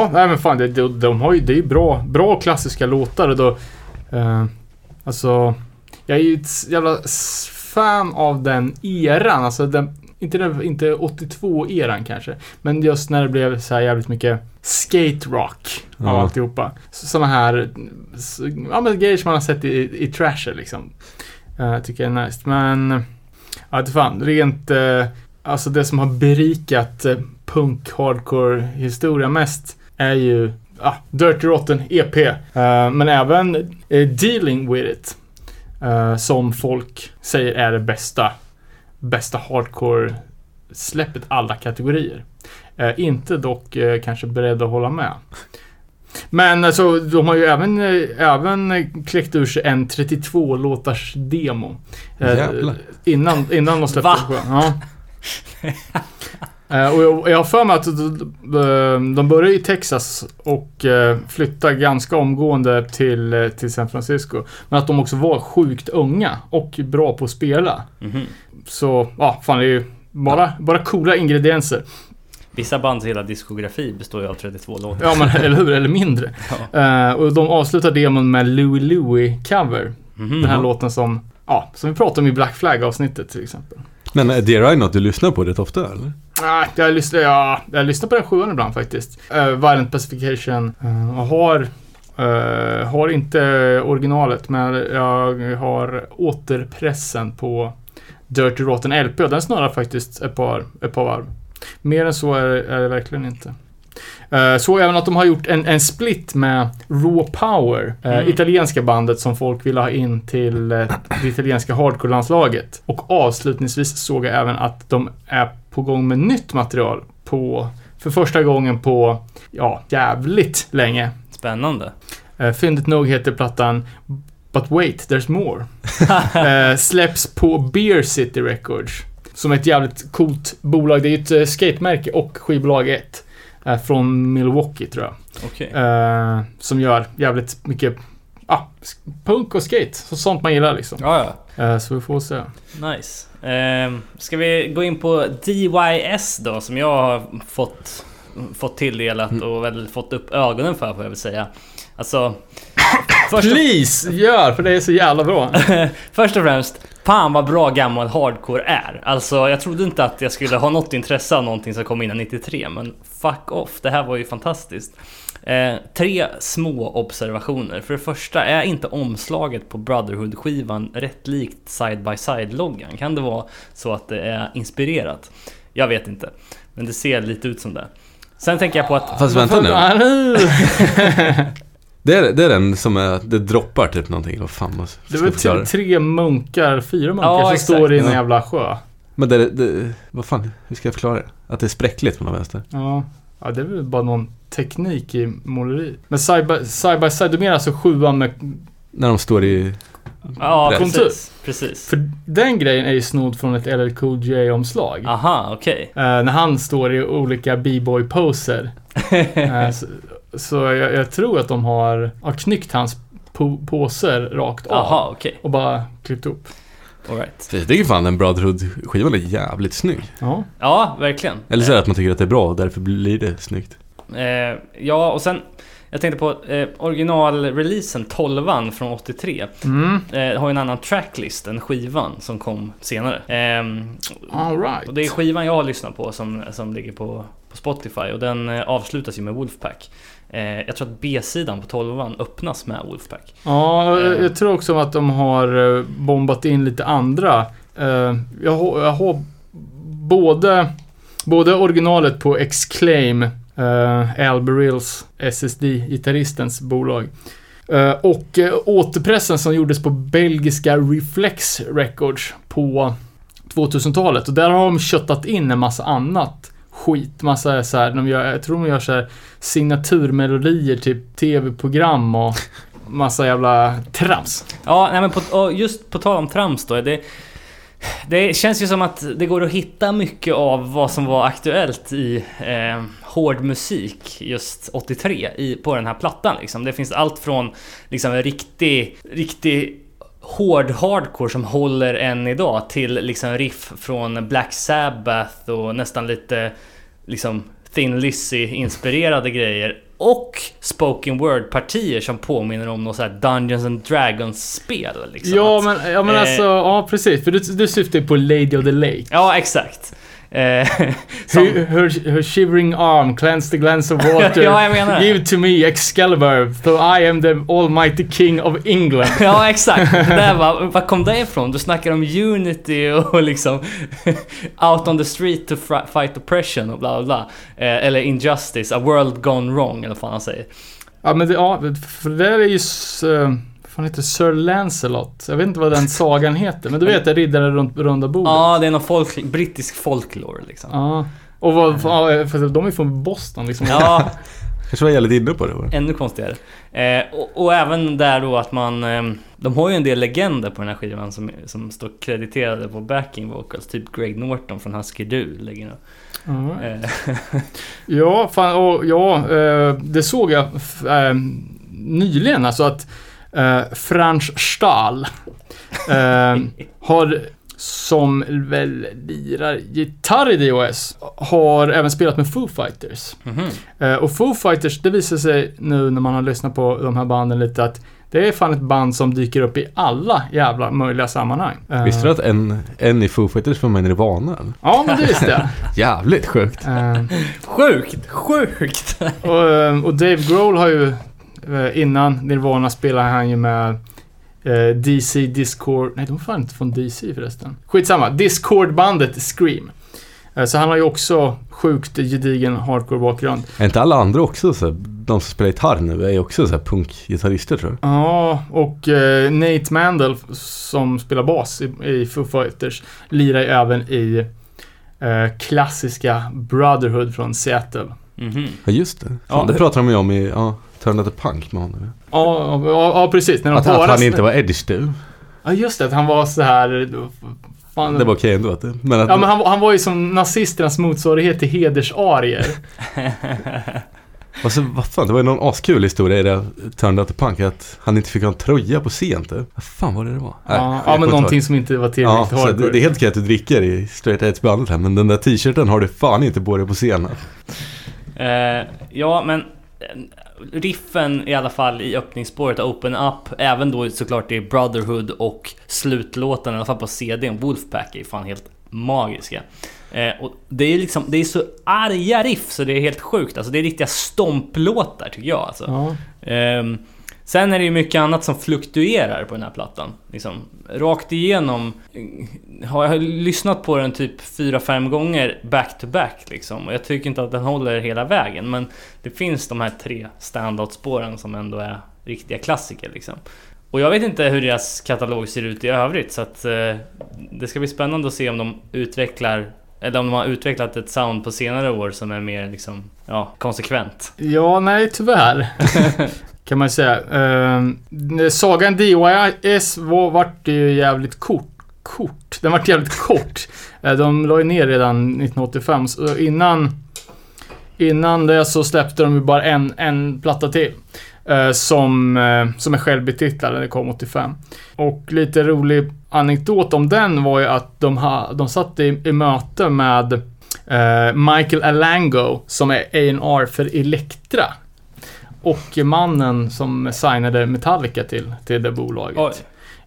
Ja, nej men fan, det, de, de har ju, det är ju bra, bra klassiska låtar och då... Eh, alltså, jag är ju ett jävla fan av den eran, alltså den, inte, den, inte 82-eran kanske, men just när det blev så här jävligt mycket skate rock av Ja. alltihopa. Sådana här, ja men grejer som man har sett i, i trasher liksom. Uh, tycker jag är nice, men... Ja, inte fan, rent... eh, alltså det som har berikat eh, punk hardcore historia mest är ju ah, Dirty Rotten EP. eh, men även eh, Dealing With It. eh, som folk säger är det bästa, bästa hardcore släppet alla kategorier. Inte dock kanske beredd att hålla med. Men alltså, de har ju även, även kläckt ur sig en 32-låtars demo. Jävlar. Innan, innan de släppte skivan. Ja. Eh, och jag, jag har för mig att de, de- de började i Texas och eh, flyttade ganska omgående till, eh, till San Francisco. Men att de också var sjukt unga och bra på att spela. Mhm. Så, ja, fan det är ju bara, bara coola ingredienser. Vissa bands hela diskografi består ju av 32 låtar. Ja, men eller hur? Eller mindre. Eh, och de avslutar demon med Louie Louie cover. Mhm. Den här låten som, ja, som vi pratade om i Black Flag avsnittet till exempel. Men är I något du lyssnar på rätt ofta eller? Nej, jag lyssnar, ja, jag lyssnar på den sjuan ibland faktiskt. Uh, Violent Pacification. Uh, och har, uh, har inte originalet, men jag har återpressen på Dirty Rotten LP och den snurrar faktiskt ett par, ett par varv. Mer än så är, är det verkligen inte. Eh, Så även att de har gjort en, en split med Raw Power, eh, Mm. italienska bandet som folk ville ha in till eh, det italienska hardcore-landslaget. Och avslutningsvis såg jag även att de är på gång med nytt material på, för första gången på, ja, jävligt länge. Spännande. Uh, fyndigt nog heter plattan But wait, there's more. Eh, släpps på Beer City Records. Som är ett jävligt coolt bolag. Det är ju ett uh, skatemärke och skivbolag 1. Eh, från Milwaukee tror jag. Okej. Eh, som gör jävligt mycket sk- punk och skate. Så sånt man gillar liksom. Ja, ja. Eh, så vi får se. Nice. Ehm, ska vi gå in på DYS då, som jag har fått, fått tilldelat och väl fått upp ögonen för, får jag väl säga. Alltså... Först Please, gör! För det är så jävla bra. först och främst, fan vad bra gammal hardcore är. Alltså, jag trodde inte att jag skulle ha något intresse av någonting som kom innan 93, men fuck off, det här var ju fantastiskt. Eh, tre små observationer. För det första, är inte omslaget på Brotherhood-skivan rätt likt Side by Side-loggan? Kan det vara så att det är inspirerat? Jag vet inte. Men det ser lite ut som det. Sen tänker jag på att... Fast vänta nu. Det är, det är den som är, det droppar typ någonting. Vad fan Det var tre, tre munkar, fyra munkar Ja, som exakt. står i en jävla sjö. Men det, det, vad fan, hur ska jag förklara det? Att det är spräckligt på någon vänster. Ja. ja, det är väl bara någon teknik i måleri. Men side by side, by side du menar alltså sjuan med... När de står i... Ja, Rätt. precis. Precis. För den grejen är ju snodd från ett LL Cool J-omslag. Aha, okej. Eh, när han står i olika b-boy-poser. Eh, så så jag, jag tror att de har, har knyckt hans po påser rakt av. Aha, okej. Och bara klippt upp. Alright. För jag tycker fan den Brotherhood-skivan är jävligt snygg. Ja. Ja, verkligen. Eller så är det att man tycker att det är bra och därför blir det snyggt. Eh, ja, och sen jag tänkte på eh, originalreleasen 12 från 83. Mm. Eh, har ju en annan tracklist än skivan som kom senare. Ehm, All right. och det är skivan jag har lyssnat på som, som ligger på, på Spotify och den eh, avslutas ju med Wolfpack. Eh, jag tror att B-sidan på 12an öppnas med Wolfpack. Ja, jag, Eh. jag tror också att de har eh, bombat in lite andra. Eh, Jag har, jag har både, både originalet på Exclaim, eh, uh, Al SSD-gitarristens bolag. Eh, och återpressen som gjordes på belgiska Reflex Records på 2000-talet. Och där har de köttat in en massa annat skit. Massa så här, de gör, jag tror de gör så här signaturmelodier till tv-program och massa jävla trams. Ja, nej men på, och just på tal om trams då. Det, det känns ju som att det går att hitta mycket av vad som var aktuellt i eh, hård musik just 83 i, på den här plattan. Liksom. Det finns allt från liksom, en riktig, riktig hård hardcore som håller än idag till liksom riff från Black Sabbath och nästan lite liksom Thin Lizzy inspirerade grejer. Och spoken word-partier som påminner om något så här Dungeons and Dragons-spel. Liksom. Ja men, ja, men eh, alltså, ja precis. För du, du syftar ju på Lady of the Lake. Ja, exakt. Eh, som, Her, her, her shivering arm cleansed the glance of water. ja, jag menar. Give to me Excalibur, though I am the almighty king of England. Ja, exakt. Det där var, var kom det ifrån? Du snackar om Unity och liksom Out on the street to fight oppression och bla bla bla. Eh, eller Injustice, a world gone wrong eller vad fan han säger. Ja men det, ja, för det där är ju... Vad fan heter? Sir Lancelot? Jag vet inte vad den sagan heter, men du vet det, riddaren runt runda bordet. Ja, det är någon folk, brittisk folklore liksom. Ja. Och vad, för de är från Boston liksom. Ja, Kanske var jävligt inne på det. ännu konstigare. Eh, och, och även där då att man... Eh, de har ju en del legender på den här skivan som, som står krediterade på backing vocals. Typ Greg Norton från Husky Du nog. Ja. Eh, Ja, fan, och, ja, eh, det såg jag f- eh, nyligen. Alltså att eh, Franz Stahl eh, har, som väl lirar gitarr i DOS, har även spelat med Foo Fighters. mhm. Eh, och Foo Fighters, det visar sig nu när man har lyssnat på de här banden lite att det är fan ett band som dyker upp i alla jävla möjliga sammanhang. Visste du att en, en i Foo Fighters var med i Nirvana? Ja, men det visste jag. Jävligt sjukt. Eh, Sjukt, sjukt! Och, och Dave Grohl har ju, innan Nirvana spelade han ju med eh, DC Discord, nej de var fan inte från DC förresten. Skitsamma, Discord-bandet Scream. Eh, Så han har ju också sjukt gedigen hardcore-bakgrund. Är inte alla andra också så de som spelar gitarr nu är ju också så här punkgitarrister tror jag? Ja, och eh, Nate Mandel som spelar bas i, i Foo Fighters lirar ju även i eh, klassiska Brotherhood från Seattle. Mhm. Ja just det. Fan, Ja, det pratar de ju om i, ja, Turn Out the Punk med honom. Ja, ja, ja precis. När de Att, att han inte var edge du. Ja, just det. Att han var så här... Fan, Det var okej ändå. Att det, men att, Ja, men han, han var ju som nazisternas motsvarighet till hedersarier. och så, vad fan, det var ju någon askul historia i det Turn Out the Punk. Att han inte fick ha en tröja på scen typ. Vad fan var det det var? Nej, ja, ja, men någonting som inte var Ja, tillräckligt så hardcore. det, det är helt okej att du dricker i Straight Edge bandet här. Men den där t-shirten har du fan inte på dig på scenen. Eh, ja, men riffen i alla fall i öppningsspåret, Open Up, även då såklart i Brotherhood och slutlåten, i alla fall på CDn, Wolfpack, är fan helt magiska. Eh, och det är liksom, det är så arga riff så det är helt sjukt. Alltså det är riktiga stomplåtar tycker jag alltså. Ja. Ehm, sen är det ju mycket annat som fluktuerar på den här plattan. Liksom, rakt igenom har jag lyssnat på den typ 4-5 gånger back to back liksom. Och jag tycker inte att den håller hela vägen. Men det finns de här tre standout-spåren som ändå är riktiga klassiker liksom. Och jag vet inte hur deras katalog ser ut i övrigt så att eh, det ska bli spännande att se om de utvecklar eller om de har utvecklat ett sound på senare år som är mer liksom, ja, konsekvent. ja, nej tyvärr. kan man säga. Eh, sagan DYS var, vart ju jävligt kort. Kort. Den vart jävligt kort. Eh, de la ju ner redan 1985. Så innan, innan det så släppte de ju bara en, en platta till. eh, som, eh, som är självbetitlad. Den kom 85. Och lite rolig anekdot om den var ju att de, ha, de satt i, i möte med eh, Michael Alango som är A&R för Elektra. Och mannen som signade Metallica till, till det bolaget.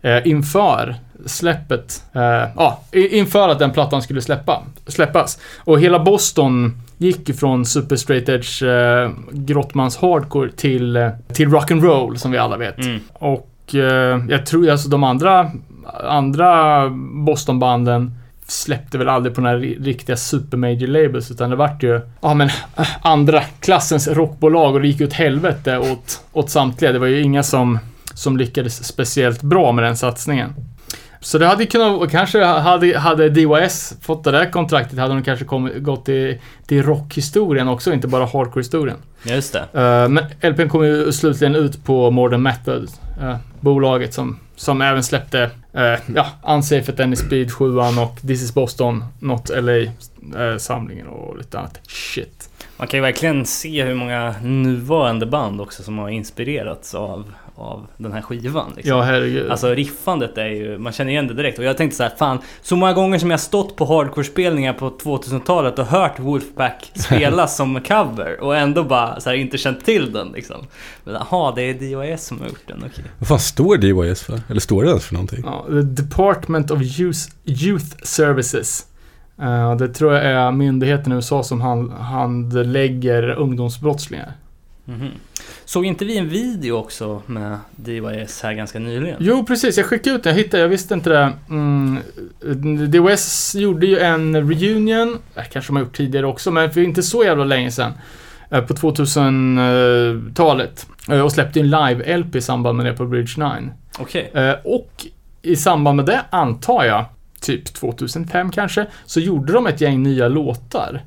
Eh, inför släppet, eh, ja, i- inför att den plattan skulle släppa, släppas. Och hela Boston gick från super straight edge eh, grottmans hardcore till, eh, till rock and roll som vi alla vet. Mm. Och eh, jag tror alltså de andra, andra Bostonbanden släppte väl aldrig på några ri- riktiga super major labels utan det vart ju, ja men äh, andra klassens rockbolag och det gick åt helvete åt, åt samtliga. Det var ju inga som, som lyckades speciellt bra med den satsningen. Så det hade kunnat, kanske hade, hade DYS fått det där kontraktet hade de kanske kommit, gått till, till rockhistorien också, inte bara hardcore-historien. Just det. Uh, men LPn kom ju slutligen ut på Modern Method, uh, bolaget som, som även släppte eh, ja, Unsafe at Any Speed 7 och This is Boston, Not LA-samlingen eh, och lite annat shit. Man kan ju verkligen se hur många nuvarande band också som har inspirerats av, av den här skivan. Liksom. Ja, herregud. Alltså riffandet är ju, man känner igen det direkt. Och jag tänkte så här, fan, så många gånger som jag stått på hardcore-spelningar på 2000-talet och hört Wolfpack spelas som cover och ändå bara så här, inte känt till den liksom. Men jaha, det är DOS som har gjort den, okej. Vad fan står DYS för? Eller står det ens för någonting? Ja, the Department of Youth, Youth Services. Uh, det tror jag är myndigheten i USA som hand, handlägger ungdomsbrottslingar. Mhm. Såg inte vi en video också med DYS här ganska nyligen? Jo, precis. Jag skickade ut den. Jag hittade, jag visste inte det. Mm, DOS gjorde ju en reunion, kanske de har gjort tidigare också, men för inte så jävla länge sedan. eh, På 2000-talet. Eh, Och släppte en live-LP i samband med det på Bridge 9. Okej. Eh, Och i samband med det, antar jag, typ 2005 kanske, så gjorde de ett gäng nya låtar.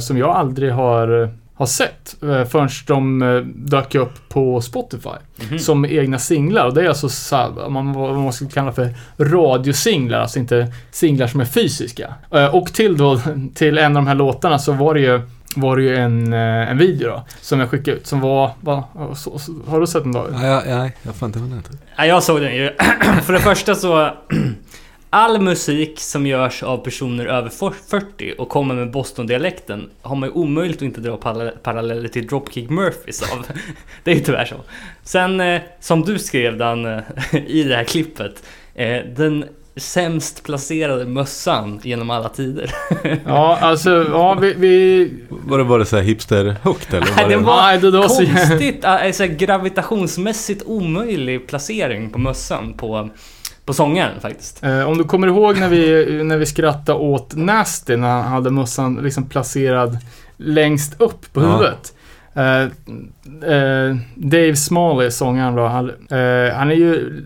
Som jag aldrig har, har sett. eh, Förrän de eh, dök upp på Spotify Mhm. som egna singlar. Och det är alltså så här, man, vad man skulle kalla för radiosinglar, alltså inte singlar som är fysiska. Eh, Och till då, till en av de här låtarna så var det ju var det ju en, en video då, som jag skickade ut som var, var så, så, har du sett den då? Nej, nej, jag fan inte heter. Ja, jag såg den ju. För det första så... All musik som görs av personer över 40 och kommer med Boston-dialekten har man ju omöjligt att inte dra parallell- paralleller till Dropkick Murphys av. Det är ju tyvärr så. Sen, eh, som du skrev Dan, eh, i det här klippet. Eh, den sämst placerade mössan genom alla tider. Ja, alltså, ja vi... vi Var det bara så här hipster-högt eller? Nej, Var det var- nej, det, var så, Konstigt, alltså gravitationsmässigt omöjlig placering på mössan på, på sångaren faktiskt. Eh, om du kommer ihåg när vi, när vi skrattade åt Nasty när han hade mössan liksom placerad längst upp på Ja. huvudet. Eh, eh, Dave Smalley, sångaren då, han, eh, han är ju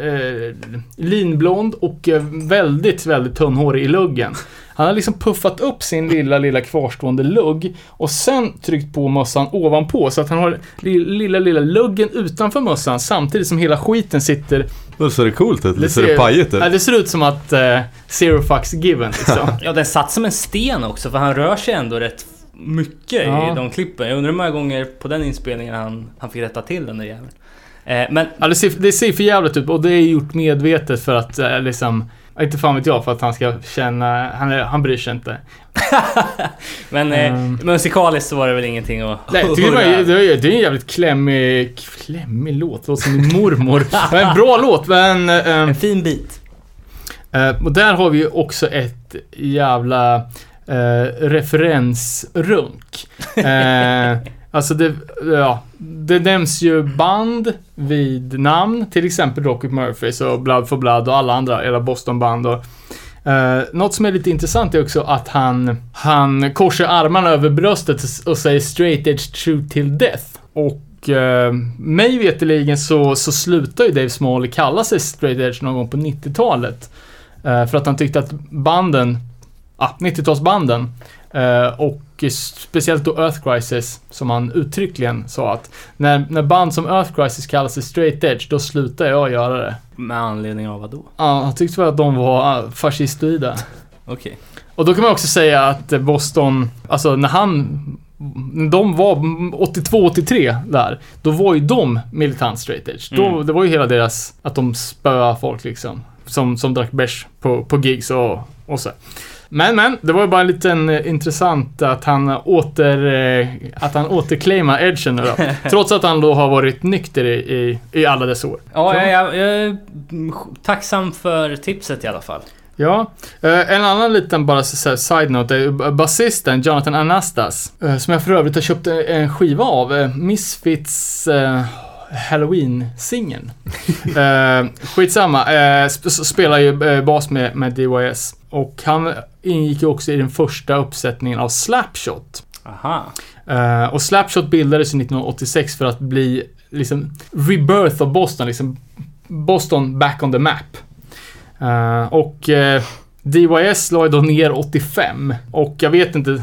eh, linblond och eh, väldigt, väldigt tunnhårig i luggen. Han har liksom puffat upp sin lilla, lilla kvarstående lugg och sen tryckt på mössan ovanpå så att han har li- lilla, lilla luggen utanför mössan samtidigt som hela skiten sitter Då ser det coolt ut. Det ser ser- det pajigt ut. Ja, det ser ut som att eh, zero fucks given liksom. Ja, den satt som en sten också för han rör sig ändå rätt mycket Ja. i de klippen. Jag undrar hur många gånger på den inspelningen han, han fick rätta till den där jäveln. Eh, men ja, det, ser, det ser för jävligt ut och det är gjort medvetet för att eh, liksom, inte fan vet jag, för att han ska känna, han, är, han bryr sig inte. men eh, Mm. musikaliskt så var det väl ingenting att Nej, det, var, det, är, det är en jävligt klämmig, klämmig låt, låter som min mormor. En bra låt, men... eh, En fin bit. Eh, och där har vi ju också ett jävla eh, referensrunk. Eh, alltså det, ja, det nämns ju band vid namn, till exempel Rocket Murphys och Blood for Blood och alla andra, hela Boston-band och Uh, något som är lite intressant är också att han, han korsar armarna över bröstet och säger straight edge true till death. Och uh, mig veterligen så, så slutar ju Dave Small kalla sig straight edge någon gång på 90-talet. Uh, eh, för att han tyckte att banden, ah, 90-talsbanden eh, och speciellt då Earth Crisis, som han uttryckligen sa att när, när band som Earth Crisis kallar sig straight edge, då slutar jag göra det. Med anledning av vad då? Ja, han tyckte väl att de var uh, fascistoida. Okej. Och då kan man också säga att eh, Boston, alltså när han, de var 82-83 där, då var ju de militant straight edge. Då, Mm. det var ju hela deras, att de spöade folk liksom. Som, som drack bärs på, på gigs och, och så. Men, men, det var ju bara en liten eh, intressant att han åter, eh, att han återclaimar edgen nu då. Trots att han då har varit nykter i, i, i alla dess år. Ja, jag, jag, jag är tacksam för tipset i alla fall. Ja, eh, en annan liten bara side-note är basisten Jonathan Anastas. Som jag för övrigt har köpt en skiva av. Misfits Halloween-singeln. eh, skitsamma, eh, sp- spelar ju eh, bas med, med DYS. Och han ingick ju också i den första uppsättningen av Slapshot. Aha. Eh, och Slapshot bildades ju 1986 för att bli liksom rebirth av Boston, liksom Boston back on the map. Eh, och eh, DYS la ju då ner 85 och jag vet inte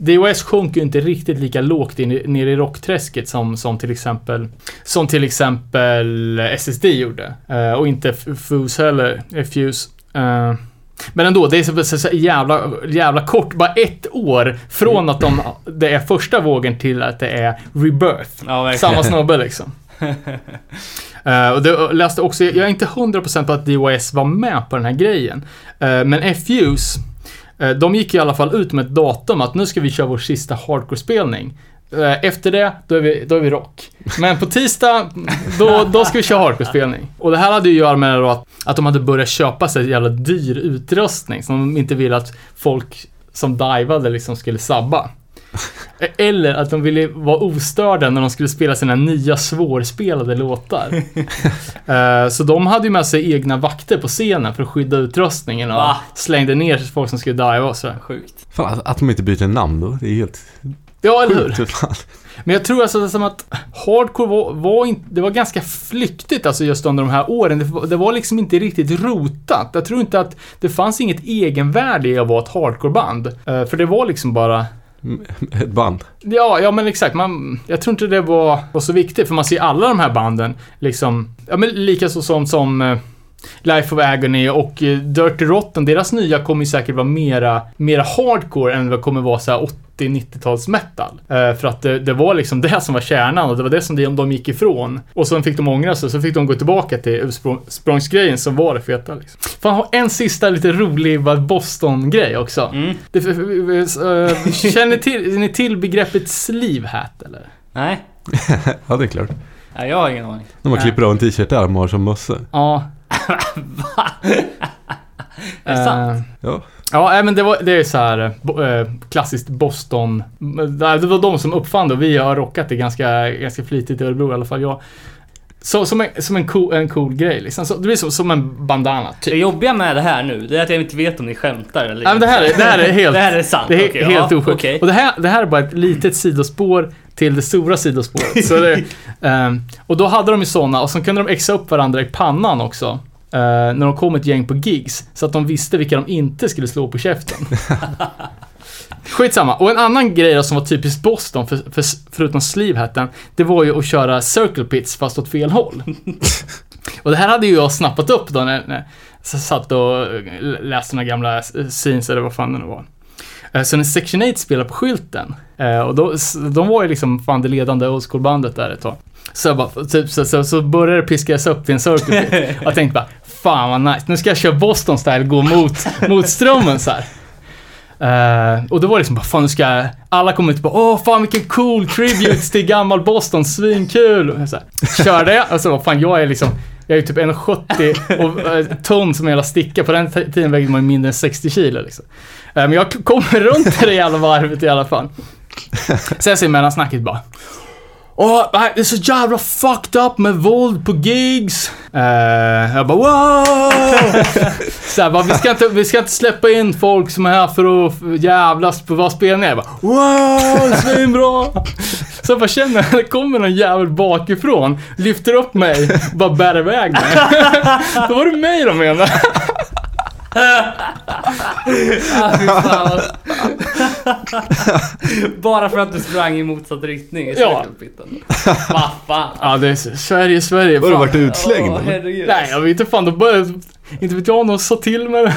DYS sjunker ju inte riktigt lika lågt in, ner i rockträsket som, som till exempel som till exempel SSD gjorde. Eh, och inte Fuse heller, eh, Fuse. Eh, men ändå, det är så, så, så jävla, jävla kort, bara ett år från att de, det är första vågen till att det är rebirth. Ja. Samma snubbe liksom. Eh, och det, läste också, jag är inte 100% på att DYS var med på den här grejen. Men FUs, uh, Eh, de gick i alla fall ut med ett datum att nu ska vi köra vår sista hardcore-spelning. Eh, efter det, då är, vi, då är vi rock. Men på tisdag, då, då ska vi köra hardcore-spelning. Och det här hade ju att göra med att, att de hade börjat köpa sig jävla dyr utrustning som de inte ville att folk som divade liksom skulle sabba. Eller att de ville vara ostörda när de skulle spela sina nya svårspelade låtar. Eh, så de hade ju med sig egna vakter på scenen för att skydda utrustningen och Va? slängde ner folk som skulle diva och så. Sjukt. Fan, att, att de inte byter namn då. Det är helt Ja, eller hur? Men jag tror alltså som att hardcore var, var inte, det var ganska flyktigt alltså just under de här åren. Det, var- det var liksom inte riktigt rotat. Jag tror inte att det fanns inget egenvärde i att vara ett hardcoreband. Uh, för det var liksom bara Ett band. Ja, ja men exakt. Man, jag tror inte det var, var så viktigt, för man ser alla de här banden liksom, ja men lika så som, som eh, Life of Agony och eh, Dirty Rotten, deras nya kommer ju säkert vara mera, mera hardcore än vad kommer vara så här 80-90-tals metal. Eh, för att det, det var liksom det som var kärnan och det var det som de, de gick ifrån. Och sen fick de ångra sig, så fick de gå tillbaka till ursprungsgrejen som var det feta liksom. Fan, har en sista lite rolig Boston-grej också. Mm. Det, äh, känner till, ni till begreppet sleeve hat eller? Nej. Ja, det är klart. Ja, jag har ingen aning. När man Nej. klipper av en t-shirt-ärm och har som mössa. Ja. Va? Är det sant? Eh, Ja. Ja, nej, men det, var, det är så här eh, bo, eh, klassiskt Boston. Det var de som uppfann det och vi har rockat det ganska, ganska flitigt i Örebro i alla fall jag. Så, som en, som en, cool, en cool grej liksom. Så, det blir som, som en bandana, Det typ. jobbiga med det här nu, det är att jag inte vet om ni skämtar eller Nej, men det, här är, det här är helt... Det här är sant? Det är okej, helt ja, osjukt. okej. Och det här, det här är bara ett litet sidospår till det stora sidospåret. Så det, ehm, och då hade de ju såna och så kunde de exa upp varandra i pannan också. eh, när de kom ett gäng på gigs. Så att de visste vilka de inte skulle slå på käften. Skitsamma. Och en annan grej då som var typiskt Boston, för, för, förutom sleevehatten, det var ju att köra circle pits fast åt fel håll. och det här hade ju jag snappat upp då när, när jag satt och läste några gamla scenes eller vad fan det nu var. Eh, Så när Section 8 spelade på skylten, eh, och då, de var ju liksom fan det ledande old school-bandet där ett tag. Så, jag bara, typ, så, så, så började det piskas upp till en circle pit. Jag tänkte bara, fan vad nice, nu ska jag köra Boston style, gå mot, mot strömmen så här. Eh, och då var det liksom bara, fan nu ska jag, alla kom ut och bara, åh fan vilken cool tribute till gammal Boston, svinkul. Och jag så här, körde jag, och så bara, fan jag är liksom, jag är typ 1,70 och eh, ton som en jävla sticka. På den tiden vägde man ju mindre än 60 kilo liksom. Eh, men jag kommer runt det jävla varvet i alla fall. Sen ser mellansnacket bara, Åh, nej, det är så jävla fucked up med våld på gigs. Uh, jag bara wow! så här, bara, vi, ska inte, vi ska inte släppa in folk som är här för att jävlas på våra spelningar. Jag bara wow, svinbra! Så jag bara känner att det kommer någon jävel bakifrån, lyfter upp mig och bara bär iväg mig. Då var det mig de menade. Ah. Bara för att du sprang i motsatt riktning i Ja. Vad fan. Ja, det är Sverige, Sverige. Har du fan. varit utslängd? Herregud. Nej, jag vet inte fan. Då började, inte vet jag, någon sa till mig det.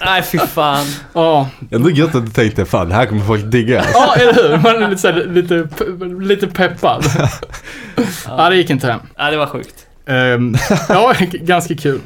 Nej, fy fan. Ja, Ändå gött att du tänkte fan det här kommer folk digga. Ja, eller hur? Man är lite, här, lite, lite peppad. ja, det gick inte hem. Ja, det var sjukt. Ehm, ja, ganska kul.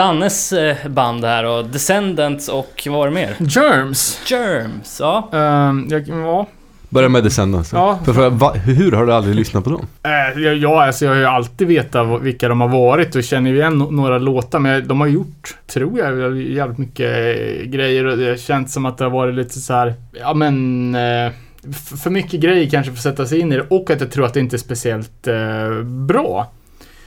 Dannes eh, band här och Descendants och vad var det mer? Germs. Germs, ja. Ehm, jag, ja. Börja med Descendants. Ja. För, för, va, hur har du aldrig lyssnat på dem? Eh, jag, ja, alltså jag har ju alltid vetat vilka de har varit och känner ju igen några låtar. Men de har gjort, tror jag, jävligt mycket eh, grejer och det har känts som att det har varit lite så här, ja men... Eh, för mycket grejer kanske för att sätta sig in i det och att jag tror att det inte är speciellt eh, bra.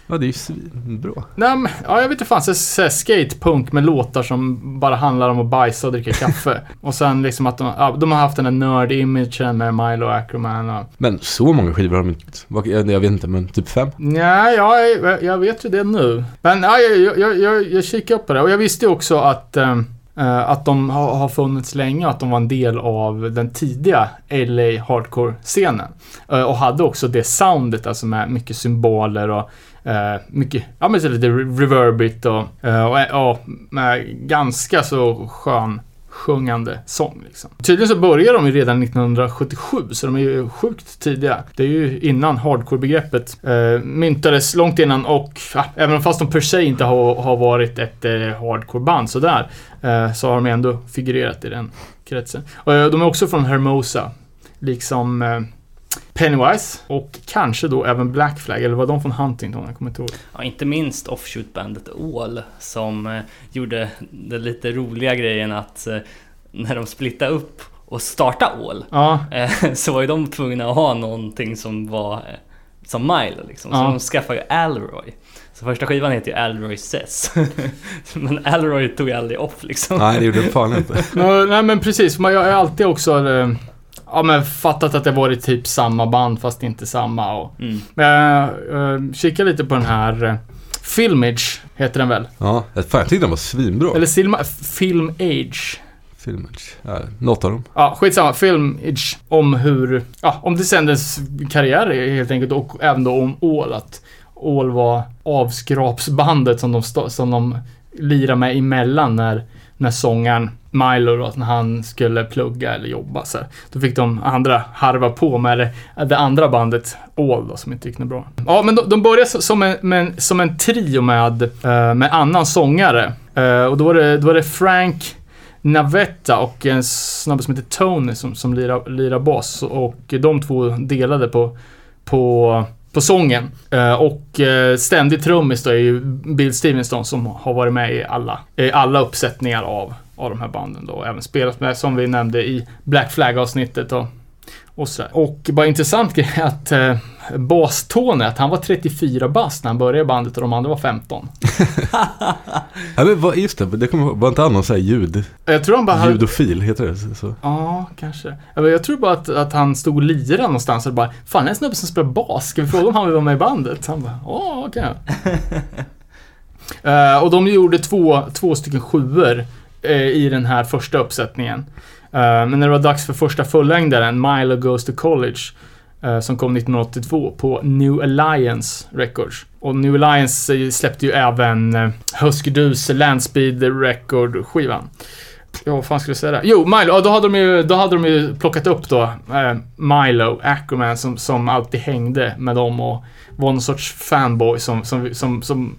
Ja, det är ju svinbra. Nej, men, ja, jag vet inte fan. Så, så, skatepunk med låtar som bara handlar om att bajsa och dricka kaffe. och sen liksom att de, ja, de har haft den här nörd-imagen med Milo Ackerman och... Men så många skivor har de inte. Jag, vet inte, men typ fem? Nej, ja, jag, jag vet ju det nu. Men ja, jag, jag, jag, jag kikade upp på det och jag visste ju också att, eh, att de har, har funnits länge och att de var en del av den tidiga LA hardcore-scenen. Eh, och hade också det soundet, alltså med mycket symboler och eh, mycket, ja men så lite reverbigt och, eh, och, eh, och med ganska så skön sjungande sång liksom. Tydligen så började de ju redan 1977, så de är ju sjukt tidiga. Det är ju innan hardcore-begreppet eh, myntades, långt innan och ah, även fast de per se inte har, har varit ett eh, hardcore-band sådär, eh, så har de ändå figurerat i den kretsen. Och, eh, de är också från Hermosa, liksom eh, Pennywise och kanske då även Black Flag, eller var de från Huntington? Jag kommer inte ihåg. ja. Inte minst offshoot-bandet All som eh, gjorde den lite roliga grejen att eh, när de splittade upp och startade All Ja, eh, så var ju de tvungna att ha någonting som var eh, som Milo liksom. Så Ja. de skaffade ju Alroy. Så första skivan heter ju Alroy Says. Men Alroy tog ju aldrig off liksom. Nej, det gjorde det fan inte. Nej men precis, Man- jag har alltid också eh, ja, men fattat att det varit typ samma band fast inte samma. Och, Mm. men jag uh, kikar lite på den här uh, Filmage, heter den väl? Ja, fan jag tyckte den var svinbra. Eller Silma, Film Age. Filmage. Ja, något av dem. Ja, skitsamma. Filmage om hur, ja, om Descendants karriär helt enkelt och även då om All. Att All var avskrapsbandet som de, som de lirade med emellan när, när sångaren Milo då, när han skulle plugga eller jobba så här. Då fick de andra harva på med det, det andra bandet All då, som inte gick något bra. Ja, men de, de började som en, med som en trio med, eh, med annan sångare. Eh, och då var det, då var det Frank Navetta och en snubbe som heter Tony som, som lirar, lira bas. Och de två delade på, på, på sången. Eh, och eh, ständig trummis då är ju Bill Stevenson som har varit med i alla, i alla uppsättningar av, av de här banden då. Och även spelat med, som vi nämnde, i Black Flag-avsnittet och, och sådär. Och bara intressant grej att eh, att han var 34 bast när han började bandet och de andra var 15. Ja, men vad, just det, det kommer, var inte han någon sån här ljud, Jag tror han bara hade... ljudofil, heter det så? Ja, kanske. Jag, jag tror bara att, att han stod och lirade någonstans och bara Fan, det är en snubbe som spelar bas. Ska vi fråga om han vill vara med i bandet? Han bara, ja, okej. Eh, och de gjorde två, två stycken sjuor eh, i den här första uppsättningen. Eh, men när det var dags för första fullängdaren, Milo Goes to College, Eh, som kom 1982 på New Alliance Records. Och New Alliance eh, släppte ju även eh, uh, Husker Dus Landspeed Record-skivan. Ja, vad fan skulle jag säga där? Jo, Milo. Då hade de ju, då hade de ju plockat upp då eh, Milo, Ackerman, som, som alltid hängde med dem och var någon sorts fanboy som, som, som, som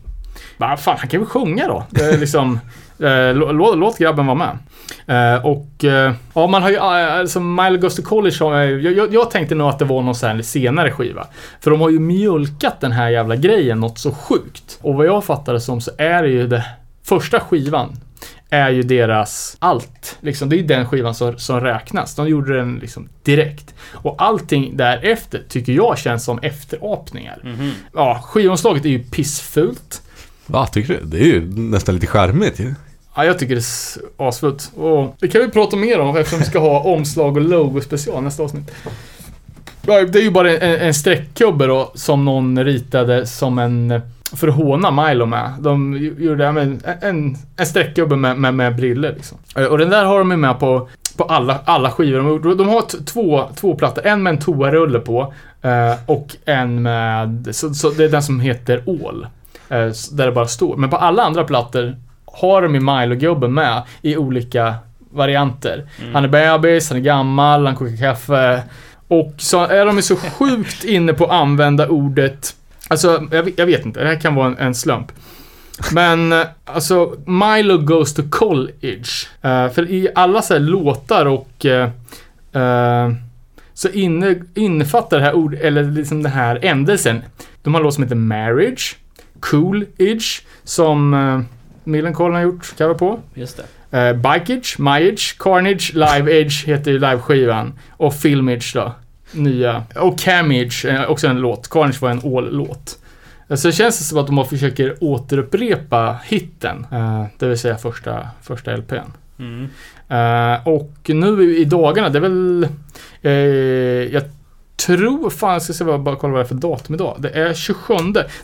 bara, fan, han kan väl sjunga då? Det är liksom, eh, lå, låt grabben vara med. Eh, och eh, ja, man har ju, alltså Milo Goes to College jag, jag, tänkte nog att det var någon sån här senare skiva. För de har ju mjölkat den här jävla grejen något så sjukt. Och vad jag fattar det som så är det ju det första skivan är ju deras allt. Liksom, det är ju den skivan som, som räknas. De gjorde den liksom direkt. Och allting därefter tycker jag känns som efterapningar. Mhm. Ja, skivomslaget är ju pissfult. Va, tycker du? Det är ju nästan lite charmigt ju. Ja, jag tycker det är asfullt. asfult. Och det kan vi prata mer om eftersom vi ska ha omslag och logo special nästa avsnitt. Ja, det är ju bara en, en streckkubbe då som någon ritade som en för att håna Milo med. De gjorde ja, men, en, en streckkubbe med, med, med briller liksom. Eh, och den där har de ju med på, på alla, alla skivor de har gjort. De har två, två plattor. En med en toarulle på eh, och en med, så, så det är den som heter Ål. Eh, där det bara står. Men på alla andra plattor har de ju Milo-gubben med i olika varianter. Han är bebis, han är gammal, han kokar kaffe. Och så är de ju så sjukt inne på att använda ordet Alltså, jag, vet- jag vet inte. Det här kan vara en, en slump. Men, eh, alltså, Milo Goes to College. Eh, för i alla så låtar och... eh, så inne, innefattar det här ordet, eller liksom den här ändelsen. De har låt som heter Marriage. Coolidge. Som uh, Millencolin har gjort cover på. Just det. Uh, Bikeage, Myage, Carnage, Live Age heter ju liveskivan. Och Filmage då. Nya. Och Camage, eh, också en låt. Carnage var en all-låt. Eh, Så det känns som att de försöker återupprepa hitten. eh, det vill säga första, första LPn. Mm. Eh, och nu i dagarna, det är väl... eh, jag tror, fan jag ska se vad, bara kolla vad det är för datum idag. Det är 27.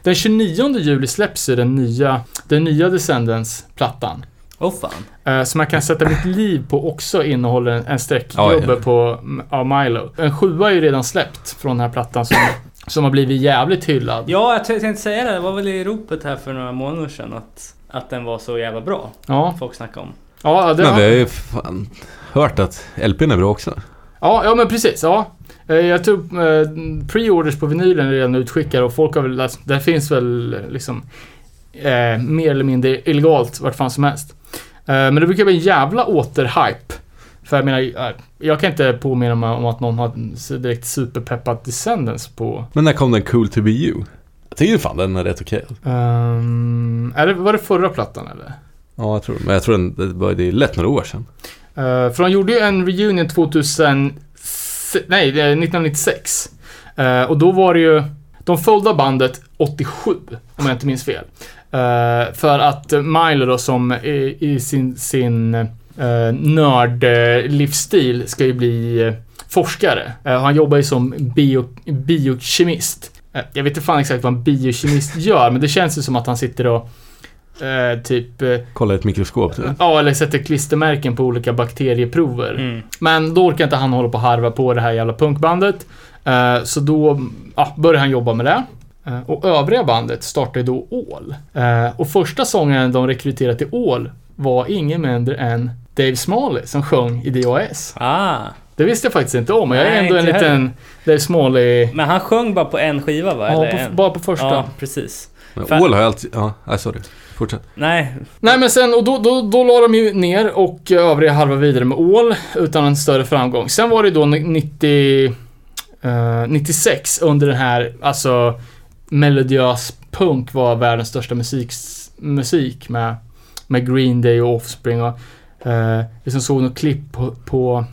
Den 29 juli släpps ju den nya, den nya Descendants-plattan. Åh fan. Eh, som man kan sätta mitt liv på också innehåller en, en streckgubbe ja. på av Milo. En sjua är ju redan släppt från den här plattan som, som har blivit jävligt hyllad. Ja, jag tänkte säga det. Det var väl i ropet här för några månader sedan att, att den var så jävla bra. Ja, Folk snackade om. ja, det Men vi har, har ju fan hört att LPn är bra också. ja, ja men precis. Ja. Eh, Jag tror eh, pre-orders på vinylen redan utskickade och folk har väl läst, det finns väl eh, liksom eh, mer eller mindre illegalt vart fan som helst. Eh, men det brukar bli en jävla återhype. För jag menar, jag kan inte påminna mig om att någon har direkt superpeppat Descendants på Men när kom den Cool to be you? Jag tycker fan den är rätt okej. Ehm, är det, var det förra plattan eller? Ja, jag tror Men jag tror den, det, var, det är lätt några år sedan. Uh, för de gjorde ju en reunion 2000... Nej, det är 1996. Eh, och då var det ju... De följde bandet 87, om jag inte minns fel. Eh, för att Milo då som i, i sin, sin uh, nördlivsstil ska ju bli forskare. Han jobbar ju som bio, biokemist. Jag vet inte fan exakt vad en biokemist gör, men det känns ju som att han sitter och eh, typ... eh, Kolla ett mikroskop typ. Ja, eller sätter klistermärken på olika bakterieprover. Mm. Men då orkar inte han hålla på och harva på det här jävla punkbandet. Eh, så då ja, börjar han jobba med det. Eh, och övriga bandet startade då All. Eh, och första sången de rekryterade till All var ingen mindre än Dave Smalley som sjöng i DOS. Ah. Det visste jag faktiskt inte om jag är Nej, ändå en liten Dave Smalley... Men han sjöng bara på en skiva va? Ja, Eller på, en? bara på första. Ja, precis. Men. Ål har jag alltid... Ja, nej, sorry. Fortsätt. Nej, Nej men sen, och då, då, då la de ju ner och övriga halva vidare med All utan en större framgång. Sen var det då 90, eh, 96 under den här, alltså melodiös punk var världens största musik, musik med, med Green Day och Offspring och eh, vi som såg något klipp på, på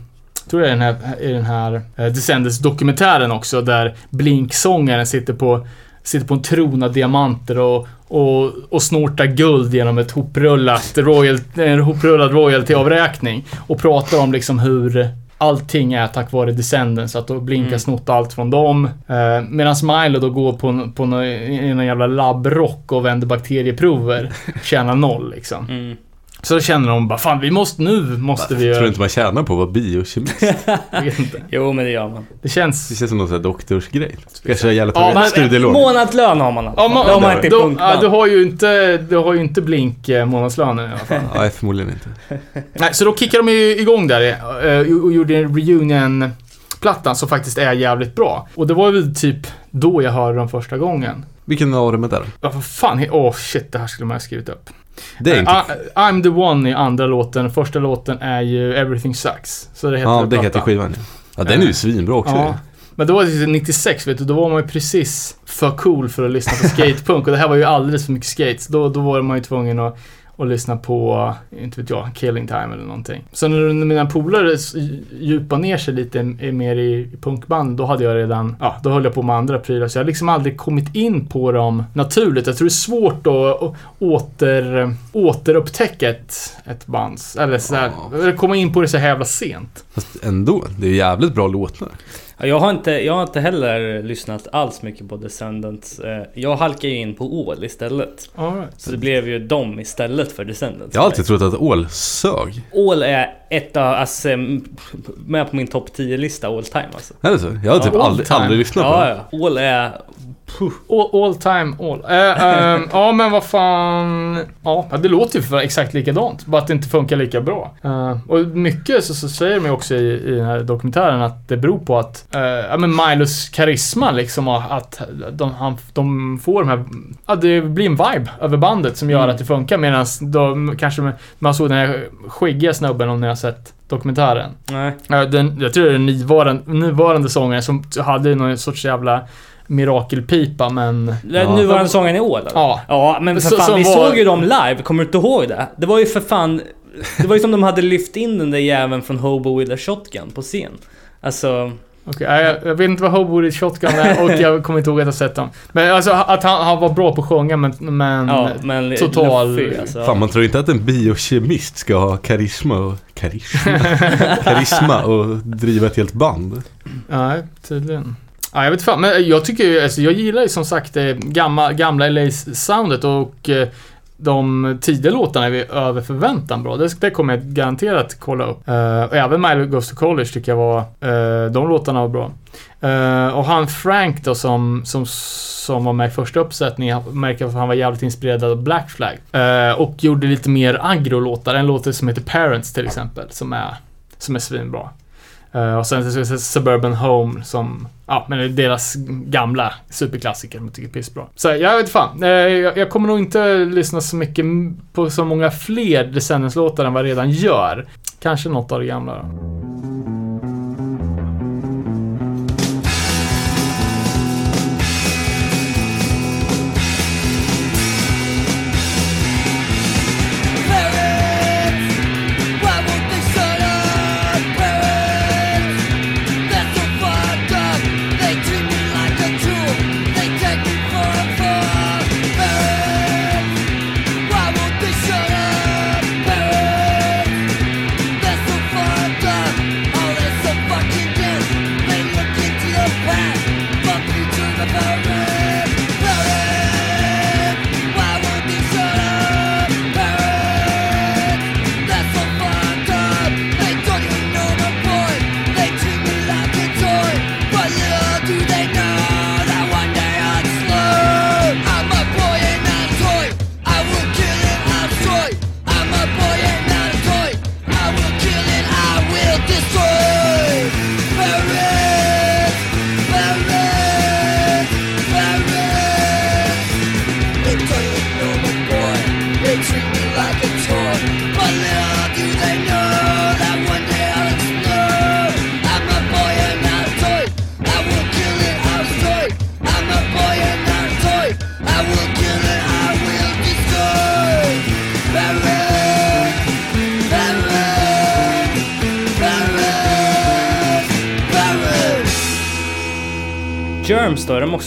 jag tror det är den här, i den här eh, Descendants dokumentären också där Blink-sångaren sitter på sitter på en tron av diamanter och, och, och snortar guld genom ett hoprullat royal, en hoprullad royalty-avräkning. Och pratar om liksom hur allting är tack vare Descendants. Att då Blink har Mm. snott allt från dem. Eh, Medan Milo då går på, en- på en, en jävla labbrock och vänder bakterieprover. Tjänar noll liksom. mm. Så då känner de bara, fan vi måste, nu måste vi Tror du inte man tjänar på att vara biokemist? Jag vet inte. Jo men det gör man. Det Det känns... känns som någon sån här doktorsgrej. Kanske jävla Ja, men- studielån. Månadslön har man alltså. Ja, man, det har man inte då, ja, du har ju inte, du har ju inte Blink eh, månadslön i alla fall. Nej, förmodligen inte. Nej, så då kickade de ju igång där eh, och gjorde en reunion-plattan som faktiskt är jävligt bra. Och det var väl typ då jag hörde dem första gången. Vilken av dem är det? Ja, vad fan, åh shit, det här skulle man ha skrivit upp. Det är inte... Eh, I- I'm the one i andra låten, första låten är ju Everything Sucks. Så det heter ja, det heter skivan ja. Ja, den är ju svinbra också. Ja. Men då var det 96, vet du, då var man ju precis för cool för att lyssna på skatepunk. Och det här var ju alldeles för mycket skates. Då, då var man ju tvungen att, att lyssna på, inte vet jag, Killing Time eller någonting. Så när mina polare djupade ner sig lite mer i, punkband, då hade jag redan, ja, då höll jag på med andra prylar. Så jag har liksom aldrig kommit in på dem naturligt. Jag tror det är svårt att åter, återupptäcka ett, ett band. Eller sådär, eller komma in på det så jävla sent. Fast ändå, det är jävligt bra låtar. Ja, jag, har inte, jag har inte heller lyssnat alls mycket på Descendants. Eh, Jag halkar ju in på All istället. All right. Så det blev ju dem istället för Descendants. Jag har alltid trott att Ål sög. All är ett av, alltså, med på min topp 10-lista all time alltså. Är det så? Jag har typ aldrig, aldrig lyssnat på Ja, den. ja. All är... All, all time all. Eh, ehm, ja, men vad fan. Ja, det låter ju för exakt likadant. Bara att det inte funkar lika bra. Eh, och mycket så, så säger de ju också i, i den här dokumentären att det beror på att eh, ja, men Milos karisma liksom. Att de, han, de får de här... Ja, det blir en vibe över bandet som gör Mm. att det funkar. Medan de kanske... Man såg den här skäggiga snubben om ni har sett dokumentären. Nej. Den, jag tror det är den nuvarande, nuvarande sångaren som hade någon sorts jävla mirakelpipa men... Ja. nuvarande sången i eller? Ja. Ja, men för Så- fan, som vi var- såg ju dem live, kommer du inte ihåg det? Det var ju för fan... Det var ju som de hade lyft in den där jäveln från Hobo with a Shotgun på scen. Alltså... Okej, nej, jag, jag vet inte vad Hobo i Shotgun är och jag kommer inte ihåg att jag sett dem. Men alltså att han, han var bra på att sjunga men... men Ja, men... total- luffig, alltså. Fan, man tror inte att en biokemist ska ha karisma och... Karisma? karisma och driva ett helt band. Nej, tydligen. Ja, jag vet fan, men jag tycker ju, alltså jag gillar ju som sagt eh, det gamla, gamla LA-soundet och eh, de tidiga låtarna är vi över förväntan bra. Det, det kommer jag garanterat kolla upp. Uh, och även Milo Goes to College tycker jag var, Uh, de låtarna var bra. Uh, och han Frank då som, som, som var med i första uppsättningen, märker att han var jävligt inspirerad av Black Flag. Uh, och gjorde lite mer agro-låtar. En låt som heter Parents till exempel, som är, som är svinbra. Eh, och sen så- så- Suburban Home som, ja men det är deras gamla superklassiker som jag tycker är pissbra. Så jag vet fan, eh, jag, jag kommer nog inte lyssna så mycket på så många fler Descendents-låtar än vad jag redan gör. Kanske något av det gamla då.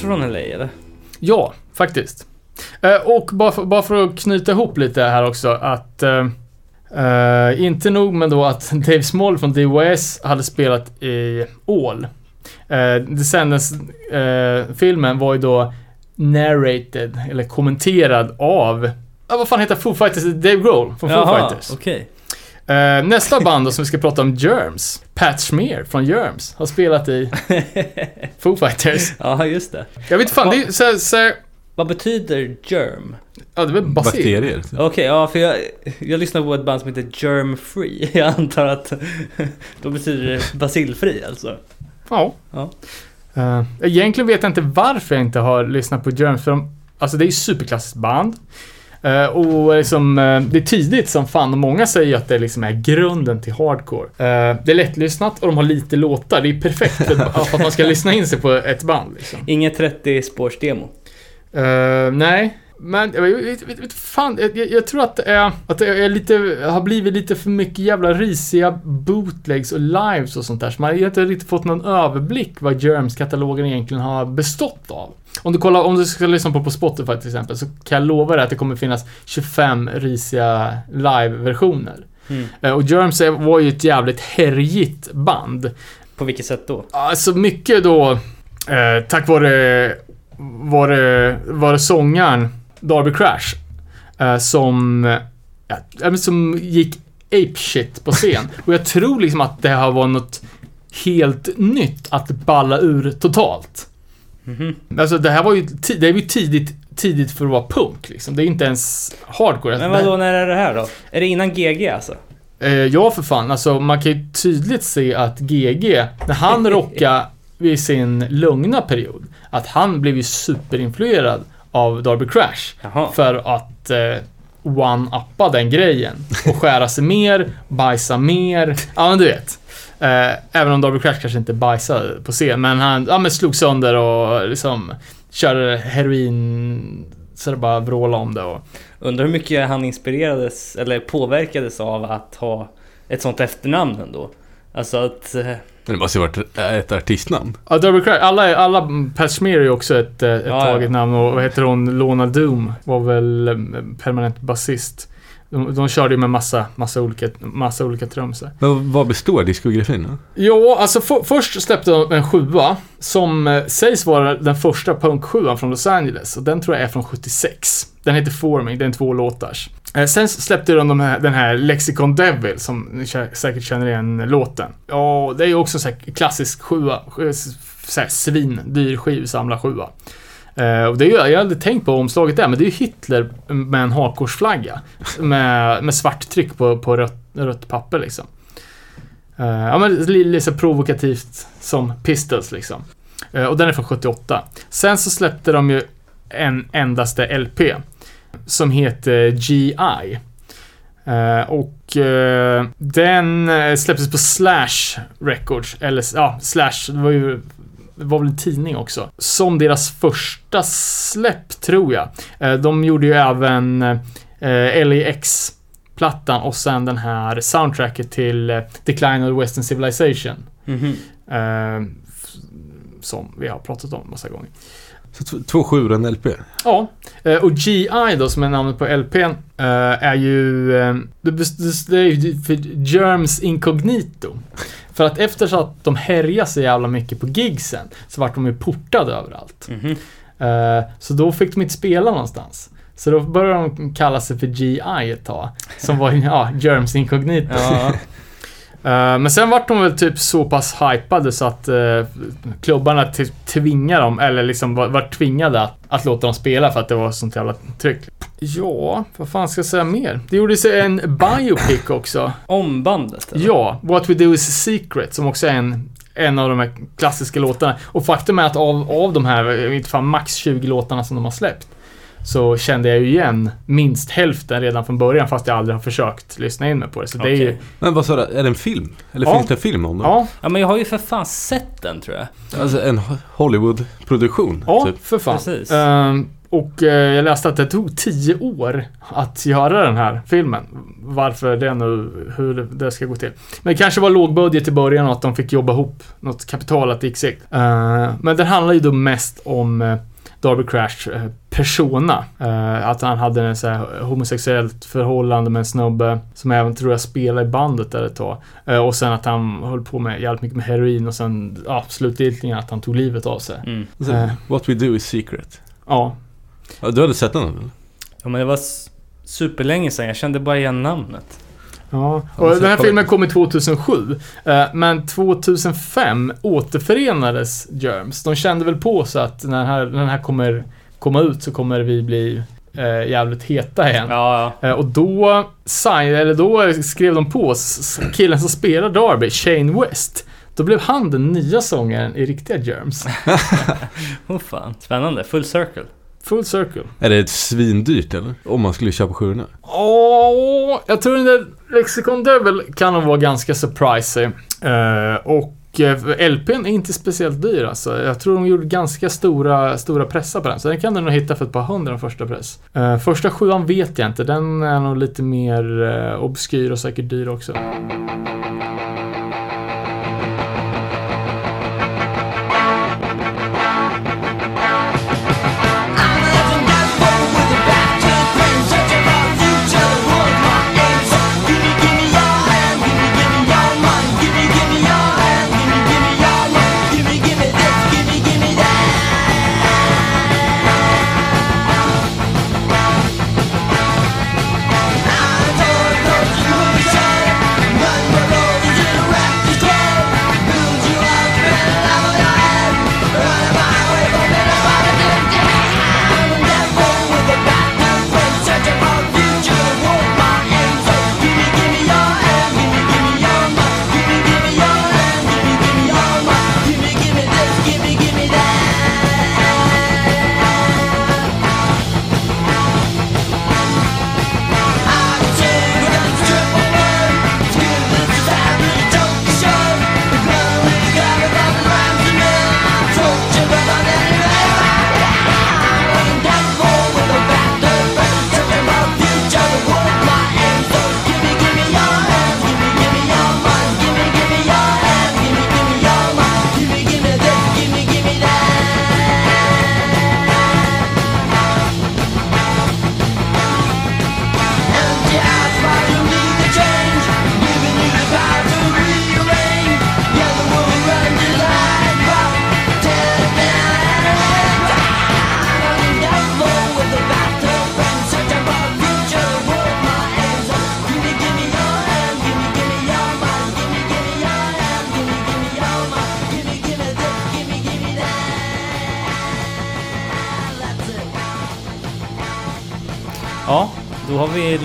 Också från LA eller? Ja, faktiskt. Eh, och bara för, bara för att knyta ihop lite här också att eh, inte nog med då att Dave Small från DOS hade spelat i All. Uh, Descendants-filmen var ju då narrated, eller kommenterad av, ja vad fan heter Foo Fighters? Dave Grohl från Foo Fighters. okej. Eh, nästa band då som vi ska prata om, Germs. Pat Smear från Germs har spelat i Foo Fighters. Ja, just det. Jag vet fan, det är så, så, Vad betyder germ? ja det är väl. Bakterier. Okej, ja för jag, jag lyssnar på ett band som heter Germ Free. Jag antar att då betyder det basilfri alltså. Ja. Ja. Uh, egentligen vet jag inte varför jag inte har lyssnat på Germs, för de, alltså det är ju superklassiskt band. Eh, och liksom, eh, det är tidigt som fan och många säger att det liksom är grunden till hardcore. Eh, det är lättlyssnat och de har lite låtar. Det är perfekt för, för att man ska lyssna in sig på ett band. Liksom. Inget 30 spårsdemo. Eh, nej, men jag vet, vet, vet fan, jag, jag- tror att det är, att det är lite, har blivit lite för mycket jävla risiga bootlegs och lives och sånt där. Så man har inte riktigt fått någon överblick vad Germs-katalogen egentligen har bestått av. Om du kollar, om du ska lyssna på på Spotify till exempel, så kan jag lova dig att det kommer finnas 25 risiga live-versioner. Mm. Eh, och Germs var ju ett jävligt härjigt band. På vilket sätt då? Alltså mycket då eh, tack vare var det, var det sångaren Darby Crash eh, som, ja, som gick ape shit på scen. Och jag tror liksom att det här var något helt nytt att balla ur totalt. Mhm. Alltså det här var ju, det är ju tidigt, tidigt för att vara punk liksom. Det är ju inte ens hardcore. Men vadå, när är det här då? Är det innan GG alltså? Eh, ja, för fan. Alltså, man kan ju tydligt se att GG, när han rockade vid sin lugna period, att han blev ju superinfluerad av Darby Crash. Jaha. För att eh, one-uppa den grejen. Och skära sig mer, bajsa mer. Ja, men du vet. Eh, även om Darby Crash kanske inte bajsade på scen, men han ja, men slog sönder och liksom körde heroin så det bara vrålade om det. Och, Undrar hur mycket han inspirerades eller påverkades av att ha ett sånt efternamn ändå. Alltså att... det måste ju varit ett artistnamn. Ja, Darby Crash. Alla, alla Pat Smear är ju också ett, eh, ett Ja, ja. taget namn och vad heter hon? Lona Doom var väl eh, permanent basist. De, de körde ju med massa, massa olika, massa olika trumsor. Men vad består diskografin av? Ja, alltså för, först släppte de en sjua som eh, sägs vara den första punksjuan från Los Angeles och den tror jag är från 76. Den heter Forming, den är två låtars. Eh, sen släppte de, de här, den här Lexicon Devil som ni säkert känner igen låten. Ja, det är ju också så här klassisk sjua, så här svindyr skivsamlarsjua. Eh, och det är ju, jag hade tänkt på omslaget där, men det är ju Hitler med en hakkorsflagga. Med, med svart tryck på, på rött, rött papper liksom. Eh, ja men lite så provokativt som Pistols liksom. Eh, och den är från 78. Sen så släppte de ju en endaste LP. Som heter GI. Eh, och eh, den eh, släpptes på Slash Records. Eller ja, Slash, det var ju det var väl en tidning också. Som deras första släpp, tror jag. Eh, de gjorde ju även eh, LAX-plattan och sen den här soundtracket till Decline of the Western Civilization. Eh, f- som vi har pratat om massa gånger. Så två sjuor en LP. Ja, eh, och GI då som är namnet på LPn eh, är ju... eh, Det, är ju för Germs Incognito. För att efter att de härjade så jävla mycket på gigsen så vart de ju portade överallt. Mhm. Eh, Så då fick de inte spela någonstans. Så då började de kalla sig för GI ett tag. Som var ja, Germs Incognito. Ja. Eh, Men sen vart de väl typ så pass hypade så att uh, klubbarna typ tvingade dem, eller liksom var, var tvingade att, att låta dem spela för att det var sånt jävla tryck. Ja, vad fan ska jag säga mer? Det gjordes en biopic också. Om bandet? eller? Ja, What We Do Is A Secret, som också är en, en av de här klassiska låtarna. Och faktum är att av, av de här, inte fan, max 20 låtarna som de har släppt, så kände jag ju igen minst hälften redan från början, fast jag aldrig har försökt lyssna in mig på det. Så det är ju... Men vad sa du, är det en film? Eller Ja. finns det en film om det? Ja, Ja men jag har ju för fan sett den tror jag. Alltså en Ho- Hollywood-produktion, Ja, typ. för fan. Precis. Ehm, och eh, jag läste att det tog 10 år att göra den här filmen. Varför det nu, hur det ska gå till. Men det kanske var låg budget i början och att de fick jobba ihop något kapital att det gick segt. Eh, men den handlar ju då mest om eh, Darby Crash eh, persona. Eh, att han hade en så här homosexuellt förhållande med en snubbe som även tror jag spelade i bandet där ett tag. Eh, och sen att han höll på med jävligt mycket med heroin och sen ja, slutligen att han tog livet av sig. Mm. Så. What we do is secret. Ja, du hade sett den eller? Ja men det var superlänge sedan, jag kände bara igen namnet. Ja, och den här filmen kom i 2007. eh, Men 2005 återförenades Germs. De kände väl på sig att när den här, när den här kommer komma ut så kommer vi bli eh, jävligt heta igen. Ja, ja. Eh, Och då, sign, eller då skrev de på killen som spelar Darby, Shane West. Då blev han den nya sångaren i riktiga Germs. Oh fan. Spännande. Full circle. Full circle. Är det ett svindyrt eller? Om man skulle köpa sjuorna? Åh, jag tror där Lexicon Devil kan nog vara ganska surprising. Eh, och eh, LPn är inte speciellt dyr alltså. Jag tror de gjorde ganska stora, stora pressar på den. Så den kan du nog hitta för ett par hundra första press. Eh, första sjuan vet jag inte. Den är nog lite mer eh, obskyr och säkert dyr också.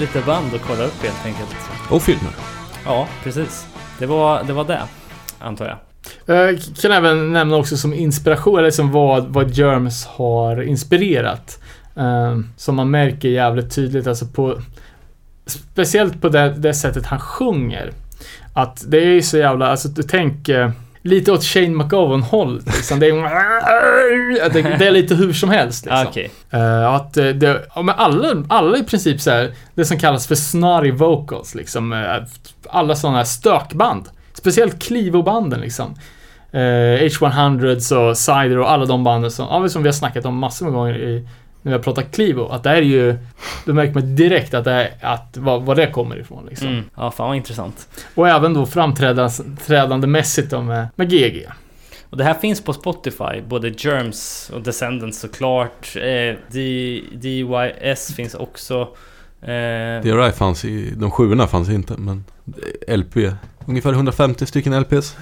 Lite band att kolla upp helt enkelt. Och filmer. Ja, precis. Det var det, var det antar jag. Jag kan även nämna också som inspiration, eller som vad, vad Germs har inspirerat. Eh, som man märker jävligt tydligt, alltså på... Speciellt på det, det sättet han sjunger. Att det är ju så jävla, alltså du tänker lite åt Shane McGowan-hållet liksom. det, är, det, är lite hur som helst liksom. Ah, Okej. Eh, att det, det, men alla, alla i princip så här, det som kallas för snarry vocals liksom. eh, alla sådana här stökband. Speciellt Clivo-banden liksom. Eh, H100s och Cider och alla de banden som, ja, som vi har snackat om massor med gånger i, när vi har pratat Clivo. Att det är ju, då märker man direkt att det är, att, vad, vad det kommer ifrån liksom. Mm. Ja, fan vad intressant. Och även då framträdandemässigt då med, med GG. Och det här finns på Spotify, både Germs och Descendants såklart. Eh, D- DYS finns också. Eh, DRI fanns i, de sjuorna fanns inte men LP, ungefär 150 stycken LPs.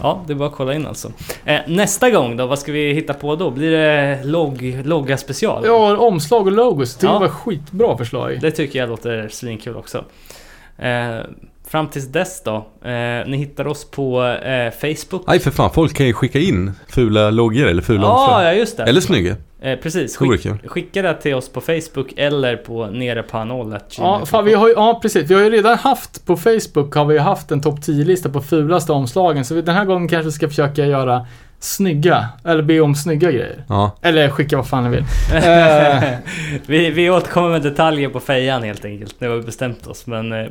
Ja, det är bara att kolla in alltså. Eh, nästa gång då, vad ska vi hitta på då? Blir det logg, logga special? Ja, omslag och logos. Det Ja. var skitbra förslag. Det tycker jag låter svinkul också. Eh, fram tills dess då. Eh, ni hittar oss på eh, Facebook. Nej för fan, folk kan ju skicka in fula loggor eller fula Ja, omslag. ja just det. Eller snygga. Eh, precis. Skick, skicka det till oss på Facebook eller på nerepanol.gmail.com. Ja, fan, vi har ju, ja, precis. Vi har ju redan haft på Facebook har vi ju haft en topp 10-lista på fulaste omslagen. Så vi, den här gången kanske vi ska försöka göra snygga, eller be om snygga grejer. Ja. Eller skicka vad fan ni vill. Eh, vi, vi återkommer med detaljer på fejan helt enkelt. Nu har vi bestämt oss. Men eh,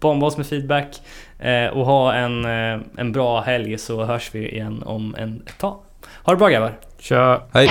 bomba oss med feedback eh, och ha en, eh, en bra helg så hörs vi igen om en ett tag. Ha det bra grabbar! Kör. Hej.